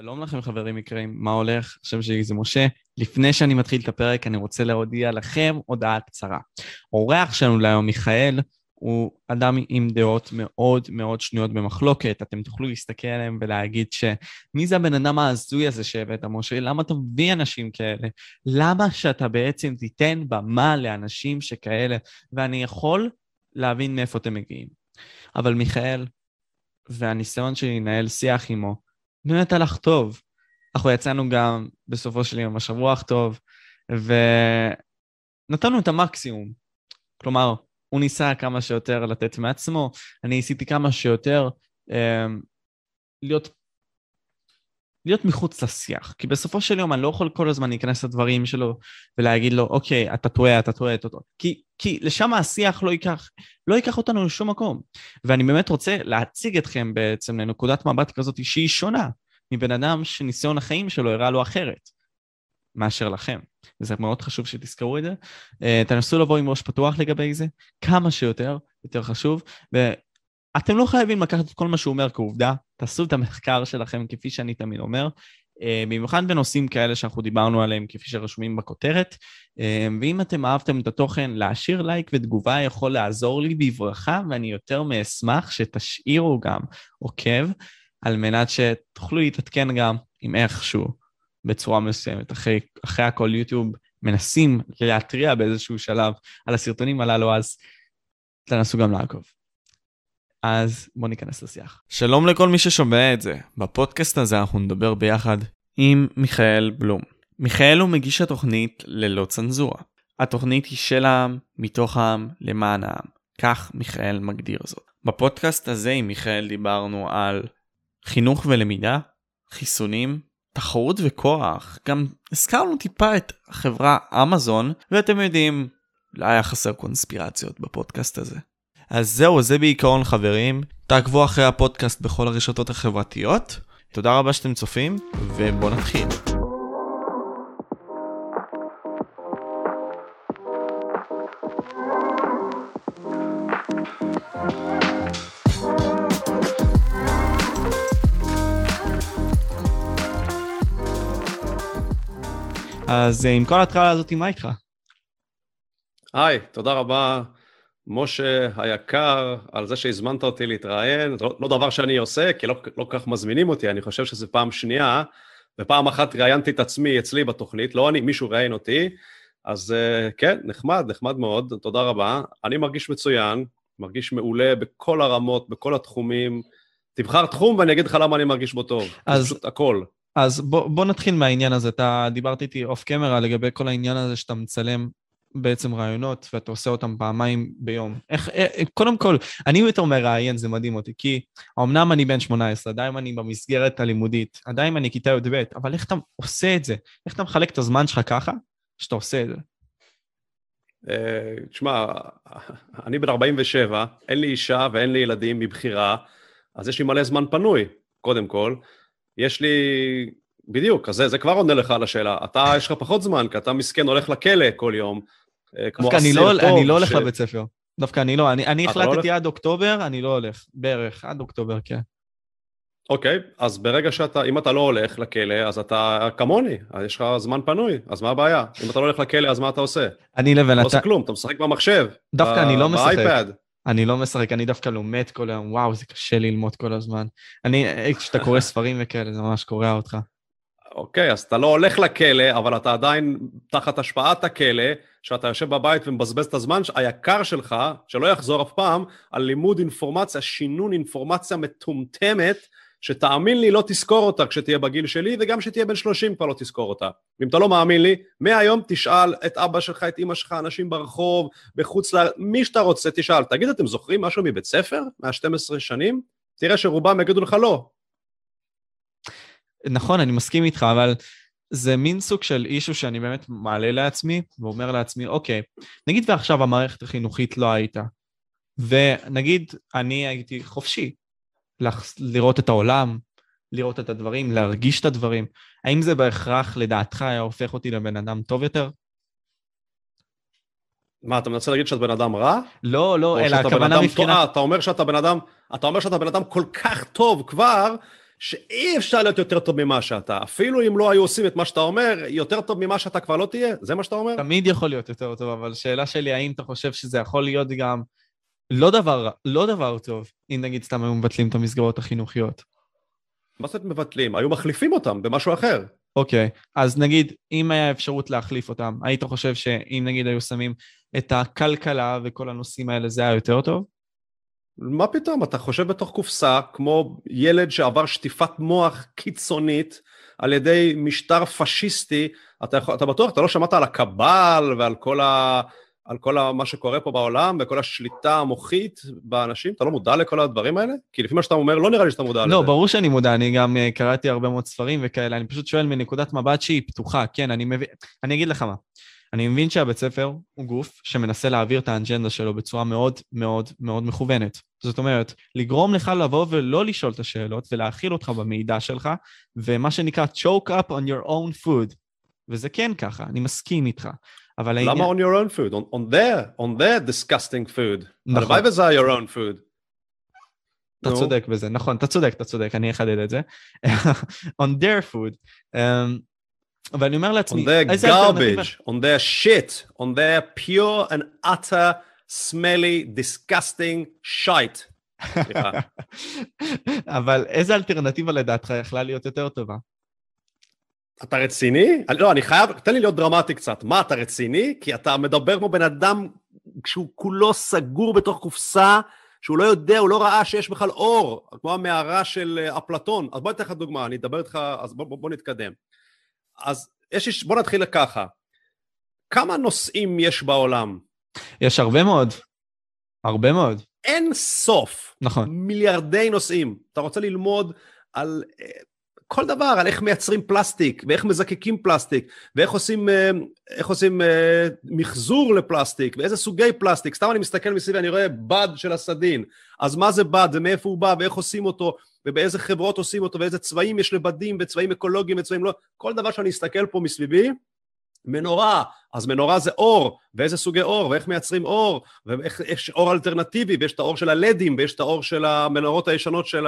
שלום לכם חברים יקרים, מה הולך? השם שלי זה משה. לפני שאני מתחיל את הפרק, אני רוצה להודיע לכם הודעה קצרה. האורח שלנו להיום, מיכאל, הוא אדם עם דעות מאוד מאוד שנויות במחלוקת. אתם תוכלו להסתכל עליהם ולהגיד שמי זה הבן אדם ההזוי הזה שהבאת, משה? למה אתה מביא אנשים כאלה? למה שאתה בעצם תיתן במה לאנשים שכאלה? ואני יכול להבין מאיפה אתם מגיעים. אבל מיכאל, והניסיון שלי לנהל שיח עמו, באמת הלך טוב. אנחנו יצאנו גם בסופו של יום משב רוח טוב, ונתנו את המקסימום. כלומר, הוא ניסה כמה שיותר לתת מעצמו, אני ניסיתי כמה שיותר אה, להיות, להיות מחוץ לשיח. כי בסופו של יום אני לא יכול כל הזמן להיכנס לדברים שלו ולהגיד לו, אוקיי, אתה טועה, אתה טועה, אתה טועה. כי, כי לשם השיח לא ייקח, לא ייקח אותנו לשום מקום. ואני באמת רוצה להציג אתכם בעצם לנקודת מבט כזאת שהיא שונה מבן אדם שניסיון החיים שלו הראה לו אחרת מאשר לכם. וזה מאוד חשוב שתזכרו את זה. Uh, תנסו לבוא עם ראש פתוח לגבי זה, כמה שיותר, יותר חשוב. ואתם לא חייבים לקחת את כל מה שהוא אומר כעובדה, תעשו את המחקר שלכם כפי שאני תמיד אומר. Uh, במיוחד בנושאים כאלה שאנחנו דיברנו עליהם כפי שרשומים בכותרת. Uh, ואם אתם אהבתם את התוכן, להשאיר לייק ותגובה יכול לעזור לי בברכה, ואני יותר מאשמח שתשאירו גם עוקב, על מנת שתוכלו להתעדכן גם עם איכשהו בצורה מסוימת. אחרי, אחרי הכל יוטיוב מנסים להתריע באיזשהו שלב על הסרטונים הללו, אז תנסו גם לעקוב. אז בואו ניכנס לשיח. שלום לכל מי ששומע את זה. בפודקאסט הזה אנחנו נדבר ביחד עם מיכאל בלום. מיכאל הוא מגיש התוכנית ללא צנזורה. התוכנית היא של העם, מתוך העם, למען העם. כך מיכאל מגדיר זאת. בפודקאסט הזה עם מיכאל דיברנו על חינוך ולמידה, חיסונים, תחרות וכוח. גם הזכרנו טיפה את החברה אמזון, ואתם יודעים, לא היה חסר קונספירציות בפודקאסט הזה. אז זהו, זה בעיקרון חברים. תעקבו אחרי הפודקאסט בכל הרשתות החברתיות. תודה רבה שאתם צופים, ובואו נתחיל. אז אה, עם כל ההתחלה הזאת, מה איתך? היי, תודה רבה, משה היקר, על זה שהזמנת אותי להתראיין. זה לא, לא דבר שאני עושה, כי לא, לא כך מזמינים אותי, אני חושב שזו פעם שנייה, ופעם אחת ראיינתי את עצמי אצלי בתוכנית, לא אני, מישהו ראיין אותי, אז אה, כן, נחמד, נחמד מאוד, תודה רבה. אני מרגיש מצוין, מרגיש מעולה בכל הרמות, בכל התחומים. תבחר תחום ואני אגיד לך למה אני מרגיש בו טוב. אז פשוט הכל. אז בוא, בוא נתחיל מהעניין הזה. אתה דיברת איתי אוף קמרה לגבי כל העניין הזה שאתה מצלם בעצם רעיונות ואתה עושה אותם פעמיים ביום. איך, איך, אה, קודם כל, אני יותר מראיין, זה מדהים אותי, כי אמנם אני בן 18, עדיין אני במסגרת הלימודית, עדיין אני כיתה י"ב, אבל איך אתה עושה את זה? איך אתה מחלק את הזמן שלך ככה, שאתה עושה את זה? אה, תשמע, אני בן 47, אין לי אישה ואין לי ילדים מבחירה, אז יש לי מלא זמן פנוי, קודם כל. יש לי... בדיוק, אז זה, זה כבר עונה לך על השאלה. אתה, יש לך פחות זמן, כי אתה מסכן הולך לכלא כל יום, כמו אסיר לא, טוב. אני לא הולך ש... לבית ספר. דווקא אני לא. אני, אני לא החלטתי לא עד אוקטובר, אני לא הולך. בערך, עד אוקטובר, כן. אוקיי, אז ברגע שאתה, אם אתה לא הולך לכלא, אז אתה כמוני, אז יש לך זמן פנוי, אז מה הבעיה? אם אתה לא הולך לכלא, אז מה אתה עושה? אני לבן... אתה... לא עושה כלום, אתה משחק במחשב. דווקא אני לא משחק. באייפד. אני לא משחק, אני דווקא לומד כל היום, וואו, זה קשה ללמוד כל הזמן. אני, כשאתה קורא ספרים וכאלה, זה ממש קורע אותך. אוקיי, אז אתה לא הולך לכלא, אבל אתה עדיין תחת השפעת הכלא, שאתה יושב בבית ומבזבז את הזמן היקר שלך, שלא יחזור אף פעם, על לימוד אינפורמציה, שינון אינפורמציה מטומטמת, שתאמין לי, לא תזכור אותה כשתהיה בגיל שלי, וגם כשתהיה בן 30 כבר לא תזכור אותה. ואם אתה לא מאמין לי, מהיום תשאל את אבא שלך, את אמא שלך, אנשים ברחוב, בחוץ ל... מי שאתה רוצה, תשאל. תגיד, אתם זוכרים משהו מבית ספר, מה-12 שנים? תראה שרובם יגידו לך לא. נכון, אני מסכים איתך, אבל זה מין סוג של אישו שאני באמת מעלה לעצמי, ואומר לעצמי, אוקיי, נגיד ועכשיו המערכת החינוכית לא הייתה, ונגיד אני הייתי חופשי, לראות את העולם, לראות את הדברים, להרגיש את הדברים. האם זה בהכרח, לדעתך, היה הופך אותי לבן אדם טוב יותר? מה, אתה מנסה להגיד שאתה בן אדם רע? לא, לא, אלא הכוונה מבחינת... אתה אומר שאתה בן אדם, אתה אומר שאתה בן אדם כל כך טוב כבר, שאי אפשר להיות יותר טוב ממה שאתה. אפילו אם לא היו עושים את מה שאתה אומר, יותר טוב ממה שאתה כבר לא תהיה? זה מה שאתה אומר? תמיד יכול להיות יותר טוב, אבל שאלה שלי, האם אתה חושב שזה יכול להיות גם לא דבר, לא דבר טוב, אם נגיד סתם היו מבטלים את המסגרות החינוכיות? מה זאת מבטלים? היו מחליפים אותם במשהו אחר. אוקיי, okay. אז נגיד, אם היה אפשרות להחליף אותם, היית חושב שאם נגיד היו שמים את הכלכלה וכל הנושאים האלה, זה היה יותר טוב? מה פתאום, אתה חושב בתוך קופסה, כמו ילד שעבר שטיפת מוח קיצונית על ידי משטר פשיסטי, אתה, יכול, אתה בטוח, אתה לא שמעת על הקבל ועל כל, ה, על כל ה, מה שקורה פה בעולם וכל השליטה המוחית באנשים? אתה לא מודע לכל הדברים האלה? כי לפי מה שאתה אומר, לא נראה לי שאתה מודע לא, לזה. לא, ברור שאני מודע, אני גם אה, קראתי הרבה מאוד ספרים וכאלה, אני פשוט שואל מנקודת מבט שהיא פתוחה, כן, אני מבין, אני אגיד לך מה. אני מבין שהבית ספר הוא גוף שמנסה להעביר את האג'נדה שלו בצורה מאוד מאוד מאוד מכוונת. זאת אומרת, לגרום לך לבוא ולא לשאול את השאלות ולהכיל אותך במידע שלך, ומה שנקרא choke up on your own food. וזה כן ככה, אני מסכים איתך. אבל למה העניין... on your own food? On, on their, on their disgusting food. נכון. הלוואי וזה your own food. אתה no. צודק בזה, נכון, אתה צודק, אתה צודק, אני אחדד את זה. on their food. Um, ואני אומר לעצמי, on their garbage, on their shit, on their pure and utter smelly, disgusting shite. אבל איזה אלטרנטיבה לדעתך יכלה להיות יותר טובה? אתה רציני? לא, אני חייב, תן לי להיות דרמטי קצת. מה, אתה רציני? כי אתה מדבר כמו בן אדם שהוא כולו סגור בתוך קופסה, שהוא לא יודע, הוא לא ראה שיש בכלל אור, כמו המערה של אה, אפלטון. אז בוא ניתן לך דוגמה, אני אדבר איתך, אז בוא, בוא, בוא נתקדם. אז יש, בוא נתחיל ככה. כמה נושאים יש בעולם? יש הרבה מאוד. הרבה מאוד. אין סוף. נכון. מיליארדי נושאים. אתה רוצה ללמוד על אה, כל דבר, על איך מייצרים פלסטיק, ואיך מזקקים פלסטיק, ואיך עושים, אה, איך עושים אה, מחזור לפלסטיק, ואיזה סוגי פלסטיק. סתם אני מסתכל מסביבי, אני רואה בד של הסדין. אז מה זה בד, ומאיפה הוא בא, ואיך עושים אותו, ובאיזה חברות עושים אותו, ואיזה צבעים יש לבדים, וצבעים אקולוגיים וצבעים לא... כל דבר שאני אסתכל פה מסביבי, מנורה, אז מנורה זה אור, ואיזה סוגי אור, ואיך מייצרים אור, ואיך יש אור אלטרנטיבי, ויש את האור של הלדים, ויש את האור של המנורות הישנות של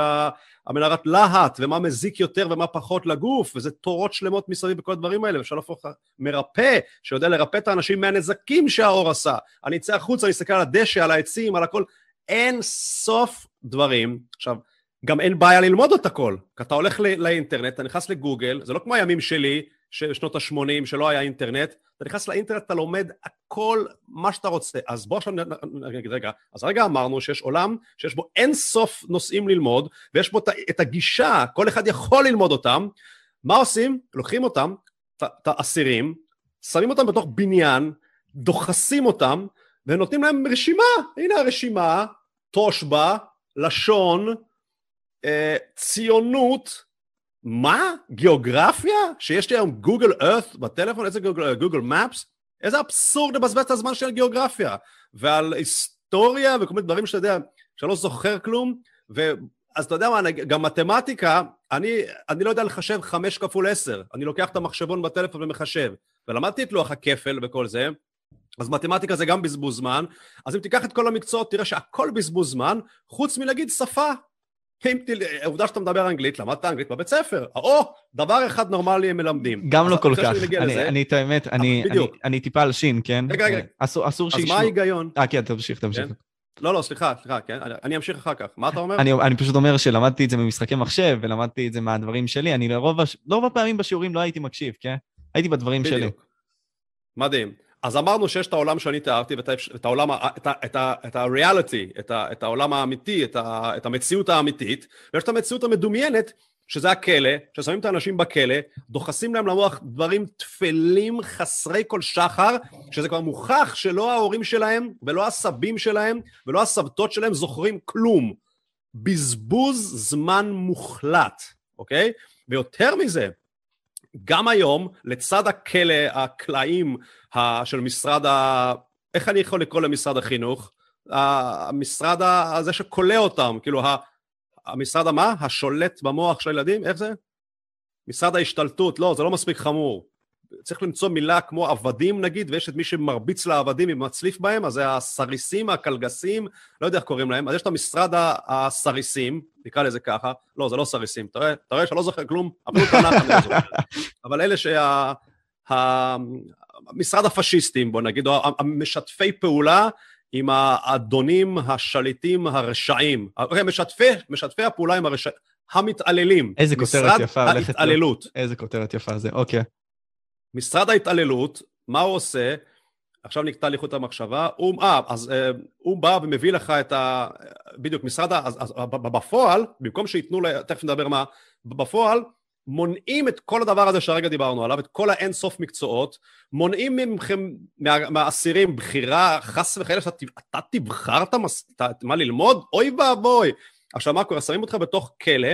המנהרת להט, ומה מזיק יותר ומה פחות לגוף, וזה תורות שלמות מסביב בכל הדברים האלה, ואפשר להפוך מרפא, שיודע לרפא את האנשים מהנזקים שהאור עשה. אני אצא החוצה, אני אסתכל על הדשא, על העצים, על הכל, אין סוף דברים. עכשיו, גם אין בעיה ללמוד את הכל, כי אתה הולך לאינטרנט, אתה נכנס לגוגל, זה לא כמו הימים שלי, שנות ה-80, שלא היה אינטרנט, אתה נכנס לאינטרנט, אתה לומד הכל מה שאתה רוצה. אז בוא עכשיו נגיד, רגע, אז הרגע אמרנו שיש עולם שיש בו אין סוף נושאים ללמוד, ויש בו את הגישה, כל אחד יכול ללמוד אותם. מה עושים? לוקחים אותם, את האסירים, שמים אותם בתוך בניין, דוחסים אותם, ונותנים להם רשימה. הנה הרשימה, תושבע, לשון, אה, ציונות, מה? גיאוגרפיה? שיש לי היום גוגל ארת בטלפון? איזה גוגל, גוגל מפס? איזה אבסורד לבזבז את הזמן של גיאוגרפיה. ועל היסטוריה וכל מיני דברים שאתה יודע, שאני לא זוכר כלום, ו... אז אתה יודע מה, גם מתמטיקה, אני, אני לא יודע לחשב חמש כפול עשר, אני לוקח את המחשבון בטלפון ומחשב, ולמדתי את לוח הכפל וכל זה, אז מתמטיקה זה גם בזבוז זמן, אז אם תיקח את כל המקצועות תראה שהכל בזבוז זמן, חוץ מלהגיד שפה, העובדה שאתה מדבר אנגלית, למדת אנגלית בבית ספר. או, דבר אחד נורמלי הם מלמדים. גם לא כל כך. אני, את האמת, אני טיפה על שין, כן? רגע, רגע. אסור שישמעו. אז מה ההיגיון? אה, כן, תמשיך, תמשיך. כן? לא, לא, סליחה, סליחה, כן, אני אמשיך אחר כך. מה אתה אומר? אני פשוט אומר שלמדתי את זה ממשחקי מחשב, ולמדתי את זה מהדברים שלי. אני לרוב הפעמים בשיעורים לא הייתי מקשיב, כן? הייתי בדברים שלי. מדהים. אז אמרנו שיש את העולם שאני תיארתי ואת את העולם, את את את את, את העולם האמיתי, את, ה, את המציאות האמיתית, ויש את המציאות המדומיינת, שזה הכלא, ששמים את האנשים בכלא, דוחסים להם למוח דברים טפלים חסרי כל שחר, שזה כבר מוכח שלא ההורים שלהם, ולא הסבים שלהם, ולא הסבתות שלהם זוכרים כלום. בזבוז זמן מוחלט, אוקיי? ויותר מזה, גם היום, לצד הכלא, הקלעים של משרד ה... איך אני יכול לקרוא למשרד החינוך? המשרד הזה שכולא אותם, כאילו המשרד המה? השולט במוח של הילדים? איך זה? משרד ההשתלטות, לא, זה לא מספיק חמור. צריך למצוא מילה כמו עבדים נגיד, ויש את מי שמרביץ לעבדים ומצליף בהם, אז זה הסריסים, הקלגסים, לא יודע איך קוראים להם, אז יש את המשרד הסריסים, נקרא לזה ככה, לא, זה לא סריסים, אתה רואה, שאני לא זוכר כלום, אפילו תנ"ך אני לא זוכר, אבל אלה שה... משרד הפשיסטים, בוא נגיד, או המשתפי פעולה עם האדונים השליטים הרשעים. אוקיי, משתפי, משתפי הפעולה עם הרשעים, המתעללים. איזה כותרת יפה. משרד ההתעללות. איזה כותרת יפה זה, אוקיי. משרד ההתעללות, מה הוא עושה? עכשיו נקטע לי חוט המחשבה, הוא, אה, אז אה, הוא בא ומביא לך את ה... בדיוק, משרד ה... אז, אז בפועל, במקום שייתנו, לה, תכף נדבר מה, בפועל, מונעים את כל הדבר הזה שהרגע דיברנו עליו, את כל האין סוף מקצועות, מונעים מכם, מה, מהאסירים בחירה, חס וחלילה, שאתה תבחר את. מה ללמוד? אוי ואבוי. עכשיו מה קורה? שמים אותך בתוך כלא,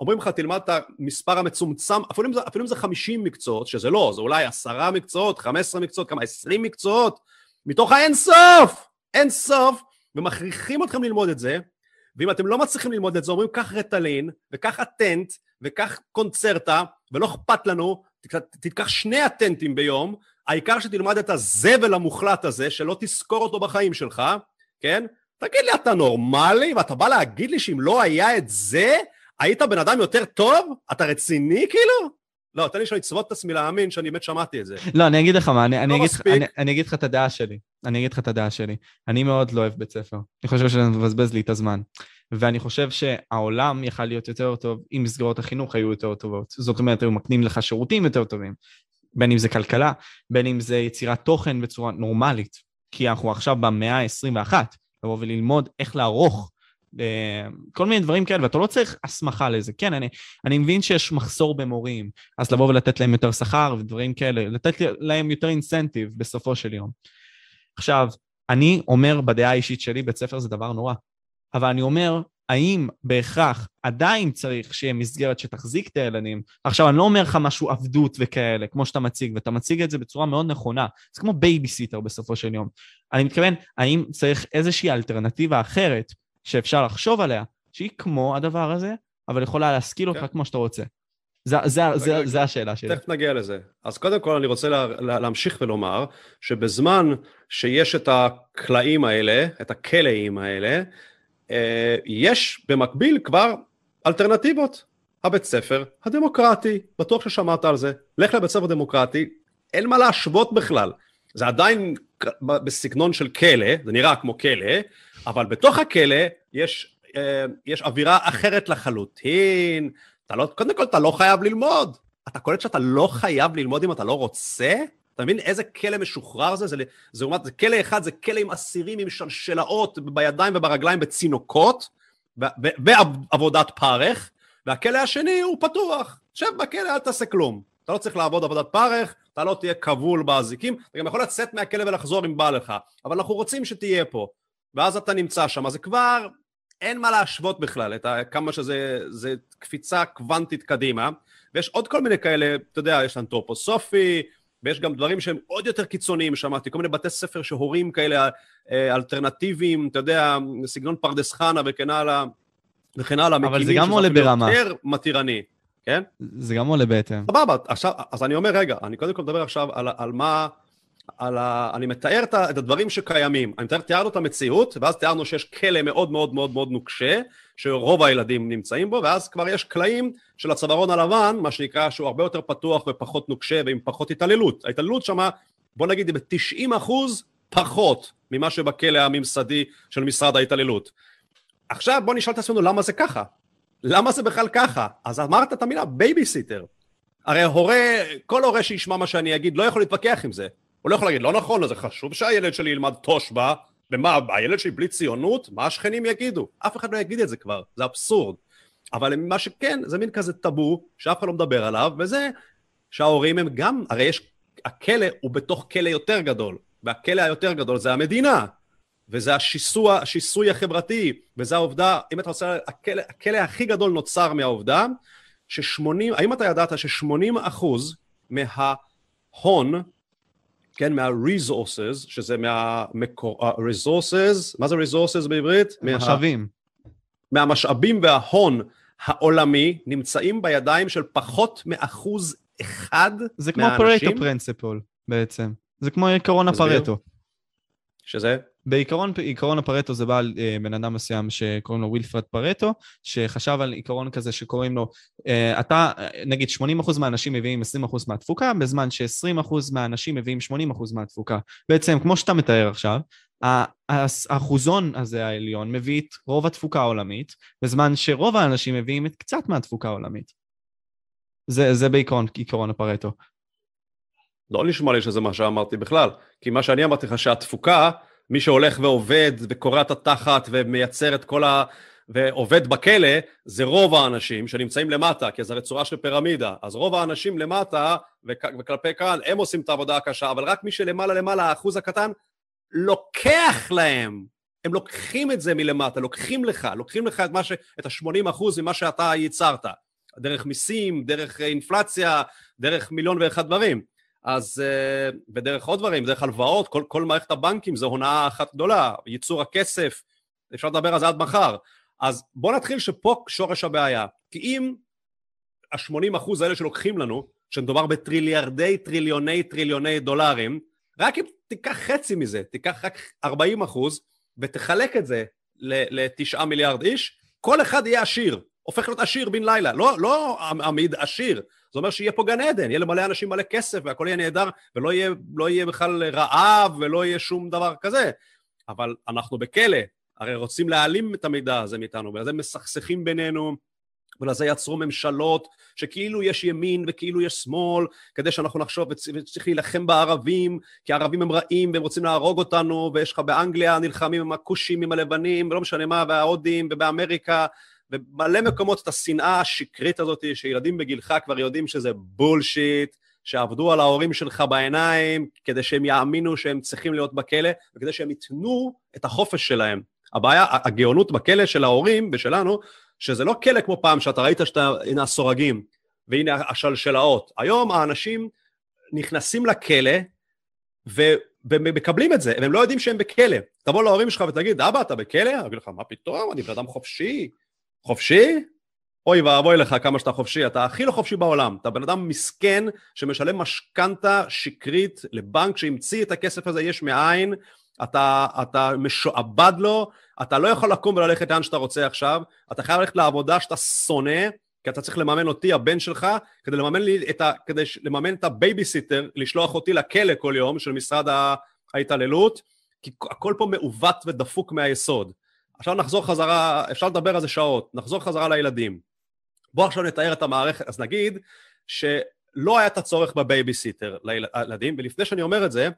אומרים לך תלמד את המספר המצומצם, אפילו אם, זה, אפילו אם זה 50 מקצועות, שזה לא, זה אולי 10 מקצועות, 15 מקצועות, כמה 20 מקצועות, מתוך האין סוף, אין סוף, ומכריחים אתכם ללמוד את זה, ואם אתם לא מצליחים ללמוד את זה, אומרים קח רטלין, וקח אטנט, וקח קונצרטה, ולא אכפת לנו, תיקח שני אטנטים ביום, העיקר שתלמד את הזבל המוחלט הזה, שלא תזכור אותו בחיים שלך, כן? תגיד לי, אתה נורמלי? ואתה בא להגיד לי שאם לא היה את זה, היית בן אדם יותר טוב? אתה רציני כאילו? לא, תן לי שאני אצוות את עצמי להאמין שאני באמת שמעתי את זה. לא, אני אגיד לך מה, אני, אני, לא אגיד, אני, אני אגיד לך את הדעה שלי. אני אגיד לך את הדעה שלי. אני מאוד לא אוהב בית ספר. אני חושב שזה מבזבז לי את הזמן. ואני חושב שהעולם יכל להיות יותר טוב אם מסגרות החינוך היו יותר טובות. זאת אומרת, היו מקנים לך שירותים יותר טובים. בין אם זה כלכלה, בין אם זה יצירת תוכן בצורה נורמלית. כי אנחנו עכשיו במאה ה-21, לבוא וללמוד איך לערוך כל מיני דברים כאלה, ואתה לא צריך הסמכה לזה. כן, אני, אני מבין שיש מחסור במורים, אז לבוא ולתת להם יותר שכר ודברים כאלה, לתת להם יותר אינסנטיב בסופו של יום. עכשיו, אני אומר בדעה האישית שלי, בית ספר זה דבר נורא. אבל אני אומר, האם בהכרח עדיין צריך שיהיה מסגרת שתחזיק את הילדים? עכשיו, אני לא אומר לך משהו עבדות וכאלה, כמו שאתה מציג, ואתה מציג את זה בצורה מאוד נכונה. זה כמו בייביסיטר בסופו של יום. אני מתכוון, האם צריך איזושהי אלטרנטיבה אחרת שאפשר לחשוב עליה, שהיא כמו הדבר הזה, אבל יכולה להשכיל אותך כן. כמו שאתה רוצה. זה, זה, זה, זה השאלה שלי. תכף נגיע לזה. אז קודם כל אני רוצה לה, לה, להמשיך ולומר שבזמן שיש את הכלאים האלה, את הכלאים האלה, אה, יש במקביל כבר אלטרנטיבות. הבית ספר הדמוקרטי, בטוח ששמעת על זה. לך לבית ספר דמוקרטי, אין מה להשוות בכלל. זה עדיין בסגנון של כלא, זה נראה כמו כלא, אבל בתוך הכלא יש, אה, יש אווירה אחרת לחלוטין. אתה לא, קודם כל אתה לא חייב ללמוד. אתה קולט שאתה לא חייב ללמוד אם אתה לא רוצה? אתה מבין איזה כלא משוחרר זה? זה, זה, זה, זה כלא אחד, זה כלא עם אסירים עם שלשלאות בידיים וברגליים בצינוקות, ועבודת פרך, והכלא השני הוא פתוח. שב בכלא, אל תעשה כלום. אתה לא צריך לעבוד עבודת פרך, אתה לא תהיה כבול באזיקים, אתה גם יכול לצאת מהכלא ולחזור אם בא לך, אבל אנחנו רוצים שתהיה פה. ואז אתה נמצא שם, אז זה כבר, אין מה להשוות בכלל, את ה, כמה שזה זה קפיצה קוונטית קדימה, ויש עוד כל מיני כאלה, אתה יודע, יש אנתרופוסופי, ויש גם דברים שהם עוד יותר קיצוניים, שמעתי, כל מיני בתי ספר שהורים כאלה אה, אלטרנטיביים, אתה יודע, סגנון פרדס חנה וכן הלאה, וכן הלאה, אבל זה גם עולה ברמה. יותר מתירני, כן? זה גם עולה בהתאם. סבבה, עכשיו, אז אני אומר, רגע, אני קודם כל מדבר עכשיו על, על מה... על ה... אני מתאר את הדברים שקיימים, אני מתאר, תיארנו את המציאות, ואז תיארנו שיש כלא מאוד מאוד מאוד מאוד נוקשה, שרוב הילדים נמצאים בו, ואז כבר יש קלעים של הצווארון הלבן, מה שנקרא, שהוא הרבה יותר פתוח ופחות נוקשה ועם פחות התעללות. ההתעללות שמה, בוא נגיד, ב-90 אחוז פחות ממה שבכלא הממסדי של משרד ההתעללות. עכשיו בוא נשאל את עצמנו למה זה ככה. למה זה בכלל ככה? אז אמרת את המילה בייביסיטר. הרי הורה, כל הורה שישמע מה שאני אגיד לא יכול להתווכח עם זה. הוא לא יכול להגיד, לא נכון, זה חשוב שהילד שלי ילמד תושב"ע, ומה, הילד שלי בלי ציונות? מה השכנים יגידו? אף אחד לא יגיד את זה כבר, זה אבסורד. אבל מה שכן, זה מין כזה טאבו, שאף אחד לא מדבר עליו, וזה שההורים הם גם, הרי יש, הכלא הוא בתוך כלא יותר גדול, והכלא היותר גדול זה המדינה, וזה השיסוע, השיסוי החברתי, וזה העובדה, אם אתה רוצה, הכלא, הכלא הכי גדול נוצר מהעובדה, ששמונים, האם אתה ידעת ששמונים אחוז מההון כן, מה-resources, שזה מהמקור, resources, מה זה resources בעברית? משאבים. מה, מהמשאבים וההון העולמי נמצאים בידיים של פחות מאחוז אחד זה כמו מהאנשים... פרטו פרינציפול בעצם. זה כמו עקרון. הפרטו. שזה? בעיקרון עקרון הפרטו זה בא על אה, בן אדם מסוים שקוראים לו ווילפרד פרטו, שחשב על עיקרון כזה שקוראים לו, אה, אתה, אה, נגיד 80% מהאנשים מביאים 20% מהתפוקה, בזמן ש-20% מהאנשים מביאים 80% מהתפוקה. בעצם, כמו שאתה מתאר עכשיו, האחוזון הזה העליון מביא את רוב התפוקה העולמית, בזמן שרוב האנשים מביאים את קצת מהתפוקה העולמית. זה, זה בעיקרון עיקרון הפרטו. לא נשמע לי שזה מה שאמרתי בכלל, כי מה שאני אמרתי לך שהתפוקה, מי שהולך ועובד וקורע את התחת ומייצר את כל ה... ועובד בכלא, זה רוב האנשים שנמצאים למטה, כי זה הרי צורה של פירמידה. אז רוב האנשים למטה וכ... וכלפי כאן, הם עושים את העבודה הקשה, אבל רק מי שלמעלה למעלה, האחוז הקטן, לוקח להם. הם לוקחים את זה מלמטה, לוקחים לך, לוקחים לך את, ש... את ה-80 אחוז ממה שאתה ייצרת. דרך מיסים, דרך אינפלציה, דרך מיליון ואחד דברים. אז, אה, ודרך עוד דברים, דרך הלוואות, כל, כל מערכת הבנקים זה הונאה אחת גדולה, ייצור הכסף, אפשר לדבר על זה עד מחר. אז בוא נתחיל שפה שורש הבעיה. כי אם ה-80 אחוז האלה שלוקחים לנו, שמדובר בטריליארדי טריליוני טריליוני דולרים, רק אם תיקח חצי מזה, תיקח רק 40 אחוז, ותחלק את זה לתשעה מיליארד איש, כל אחד יהיה עשיר, הופך להיות עשיר בן לילה, לא, לא עמיד עשיר, זה אומר שיהיה פה גן עדן, יהיה למלא אנשים מלא כסף והכל יהיה נהדר ולא יהיה, לא יהיה בכלל רעב ולא יהיה שום דבר כזה. אבל אנחנו בכלא, הרי רוצים להעלים את המידע הזה מאיתנו, ולזה מסכסכים בינינו, ולזה יצרו ממשלות שכאילו יש ימין וכאילו יש שמאל, כדי שאנחנו נחשוב וצריך להילחם בערבים, כי הערבים הם רעים והם רוצים להרוג אותנו, ויש לך באנגליה נלחמים עם הכושים, עם הלבנים, ולא משנה מה, וההודים, ובאמריקה, במלא מקומות את השנאה השקרית הזאת, שילדים בגילך כבר יודעים שזה בולשיט, שעבדו על ההורים שלך בעיניים, כדי שהם יאמינו שהם צריכים להיות בכלא, וכדי שהם ייתנו את החופש שלהם. הבעיה, הגאונות בכלא של ההורים ושלנו, שזה לא כלא כמו פעם, שאתה ראית שאתה, הנה הסורגים, והנה השלשלאות. היום האנשים נכנסים לכלא, ו... ומקבלים את זה, והם לא יודעים שהם בכלא. תבוא להורים שלך ותגיד, אבא, אתה בכלא? אני אגיד לך, מה פתאום? אני בן אדם חופשי. חופשי? אוי ואבוי לך כמה שאתה חופשי, אתה הכי לא חופשי בעולם, אתה בן אדם מסכן שמשלם משכנתה שקרית לבנק שהמציא את הכסף הזה יש מאין, אתה, אתה משועבד לו, אתה לא יכול לקום וללכת לאן שאתה רוצה עכשיו, אתה חייב ללכת לעבודה שאתה שונא, כי אתה צריך לממן אותי, הבן שלך, כדי לממן, לי את ה, כדי לממן את הבייביסיטר, לשלוח אותי לכלא כל יום של משרד ההתעללות, כי הכל פה מעוות ודפוק מהיסוד. עכשיו נחזור חזרה, אפשר לדבר על זה שעות, נחזור חזרה לילדים. בואו עכשיו נתאר את המערכת, אז נגיד שלא היה את הצורך בבייביסיטר לילדים, ולפני שאני אומר את זה,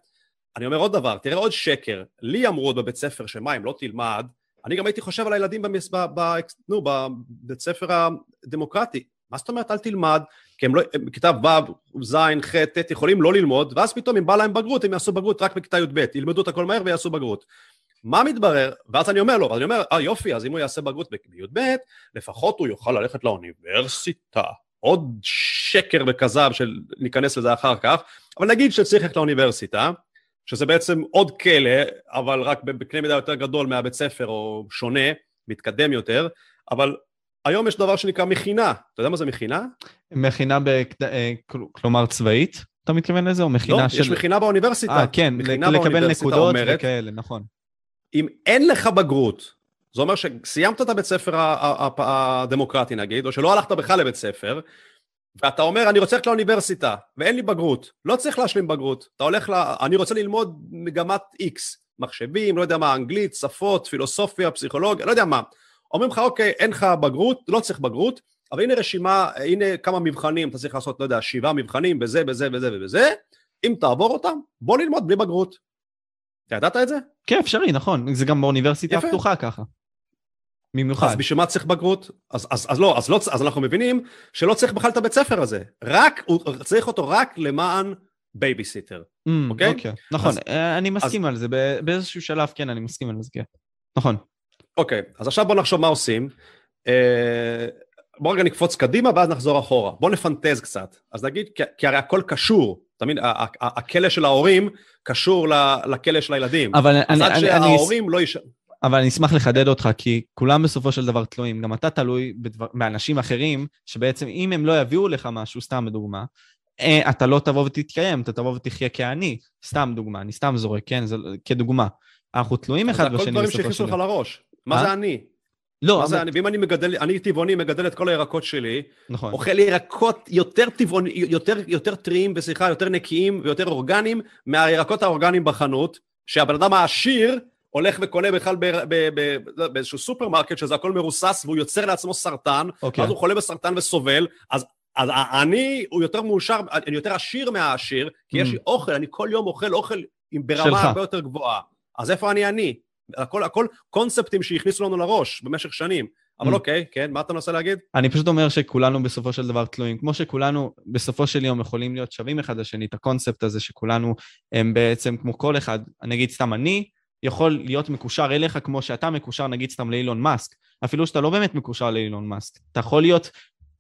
אני אומר עוד דבר, תראה עוד שקר, לי אמרו עוד בבית ספר שמה אם לא תלמד, אני גם הייתי חושב על הילדים במס, ב, ב, נו, בבית ספר הדמוקרטי, מה זאת אומרת אל תלמד, כי הם לא, בכיתה ו', ז', ח', ט', יכולים לא ללמוד, ואז פתאום אם בא להם בגרות, הם יעשו בגרות רק בכיתה י"ב, ילמדו את הכל מהר ויעשו בגרות. מה מתברר? ואז אני אומר לו, אני אומר, אה יופי, אז אם הוא יעשה בגרות בי"ב, לפחות הוא יוכל ללכת לאוניברסיטה. עוד שקר וכזב של ניכנס לזה אחר כך, אבל נגיד שצריך ללכת לאוניברסיטה, שזה בעצם עוד כלא, אבל רק בקנה מידה יותר גדול מהבית ספר, או שונה, מתקדם יותר, אבל היום יש דבר שנקרא מכינה. אתה יודע מה זה מכינה? מכינה, בקד... אה, כלומר צבאית? אתה מתכוון לזה? או מכינה לא, של... לא, יש מכינה באוניברסיטה. אה, כן, לקבל נקודות אומרת, וכאלה, נכון. אם אין לך בגרות, זה אומר שסיימת את הבית ספר הדמוקרטי נגיד, או שלא הלכת בכלל לבית ספר, ואתה אומר, אני רוצה ללכת לאוניברסיטה, ואין לי בגרות. לא צריך להשלים בגרות. אתה הולך ל... אני רוצה ללמוד מגמת X, מחשבים, לא יודע מה, אנגלית, שפות, פילוסופיה, פסיכולוגיה, לא יודע מה. אומרים לך, אוקיי, אין לך בגרות, לא צריך בגרות, אבל הנה רשימה, הנה כמה מבחנים, אתה צריך לעשות, לא יודע, שבעה מבחנים בזה, בזה, בזה ובזה, אם תעבור אותם, בוא ללמוד בלי בגרות. אתה ידעת את זה? כן, אפשרי, נכון. זה גם באוניברסיטה יפה. הפתוחה ככה. במיוחד. אז בשביל מה צריך בגרות? אז, אז, אז לא, אז לא, אז אנחנו מבינים שלא צריך בכלל את הבית ספר הזה. רק, הוא צריך אותו רק למען בייביסיטר, mm, אוקיי? אוקיי, נכון, אז, אני מסכים אז, על זה, באיזשהו שלב כן, אני מסכים על זה, כן. נכון. אוקיי, אז עכשיו בוא נחשוב מה עושים. אה, בוא רגע נקפוץ קדימה ואז נחזור אחורה. בוא נפנטז קצת. אז נגיד, כי, כי הרי הכל קשור. מבין, הכלא של ההורים קשור לכלא של הילדים. אבל אז אני... עד שההורים אני... לא יש... אבל אני אשמח לחדד אותך, כי כולם בסופו של דבר תלויים. גם אתה תלוי בדבר, באנשים אחרים, שבעצם אם הם לא יביאו לך משהו, סתם בדוגמה, אה, אתה לא תבוא ותתקיים, אתה תבוא ותחיה כעני. סתם דוגמה, אני סתם זורק, כן? זה כדוגמה. אנחנו תלויים אחד בשני בסופו של דבר. זה הכל דברים שהכניסו לך לראש. מה אה? זה אני? לא. זה אני? ואם אני מגדל, אני טבעוני, מגדל את כל הירקות שלי, נכון. אוכל ירקות יותר טבעוני, יותר, יותר טריים, וסליחה, יותר נקיים ויותר אורגניים מהירקות האורגניים בחנות, שהבן אדם העשיר הולך וקונה בכלל באיזשהו סופרמרקט שזה הכל מרוסס והוא יוצר לעצמו סרטן, אוקיי. אז הוא חולה בסרטן וסובל, אז אז אני, הוא יותר מאושר, אני יותר עשיר מהעשיר, כי mm. יש לי אוכל, אני כל יום אוכל אוכל ברמה הרבה יותר גבוהה. אז איפה אני אני? הכל, הכל קונספטים שהכניסו לנו לראש במשך שנים. אבל mm. אוקיי, כן, מה אתה מנסה להגיד? אני פשוט אומר שכולנו בסופו של דבר תלויים. כמו שכולנו בסופו של יום יכולים להיות שווים אחד לשני, את הקונספט הזה שכולנו הם בעצם כמו כל אחד, אני אגיד סתם אני, יכול להיות מקושר אליך כמו שאתה מקושר נגיד סתם לאילון מאסק. אפילו שאתה לא באמת מקושר לאילון מאסק. אתה יכול להיות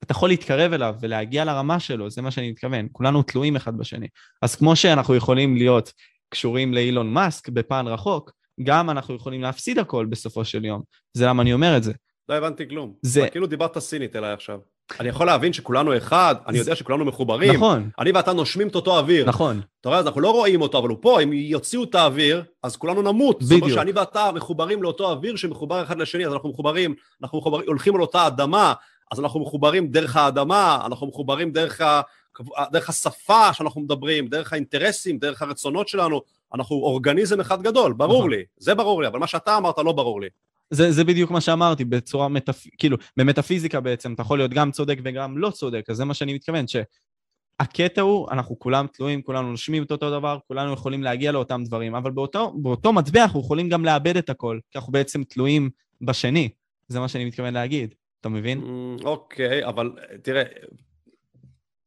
אתה יכול להתקרב אליו ולהגיע לרמה שלו, זה מה שאני מתכוון. כולנו תלויים אחד בשני. אז כמו שאנחנו יכולים להיות קשורים לאילון מאסק בפן רחוק, גם אנחנו יכולים להפסיד הכל בסופו של יום. זה למה אני אומר את זה. לא הבנתי כלום. זה... כאילו דיברת סינית אליי עכשיו. אני יכול להבין שכולנו אחד, אני יודע שכולנו מחוברים. נכון. אני ואתה נושמים את אותו אוויר. נכון. אתה רואה, אז אנחנו לא רואים אותו, אבל הוא פה, אם יוציאו את האוויר, אז כולנו נמות. בדיוק. זאת אומרת שאני ואתה מחוברים לאותו אוויר שמחובר אחד לשני, אז אנחנו מחוברים, אנחנו מחוברים, הולכים על אותה אדמה, אז אנחנו מחוברים דרך האדמה, אנחנו מחוברים דרך, ה, דרך השפה שאנחנו מדברים, דרך האינטרסים, דרך הרצונות שלנו, אנחנו אורגניזם אחד גדול, ברור נכון. לי, זה ברור לי, אבל מה שאתה אמרת לא ברור לי. זה, זה בדיוק מה שאמרתי, בצורה מטאפ... כאילו, במטאפיזיקה בעצם, אתה יכול להיות גם צודק וגם לא צודק, אז זה מה שאני מתכוון, שהקטע הוא, אנחנו כולם תלויים, כולנו נושמים את אותו דבר, כולנו יכולים להגיע לאותם דברים, אבל באותו, באותו מטבע אנחנו יכולים גם לאבד את הכל, כי אנחנו בעצם תלויים בשני, זה מה שאני מתכוון להגיד. אתה מבין? Mm, אוקיי, אבל תראה,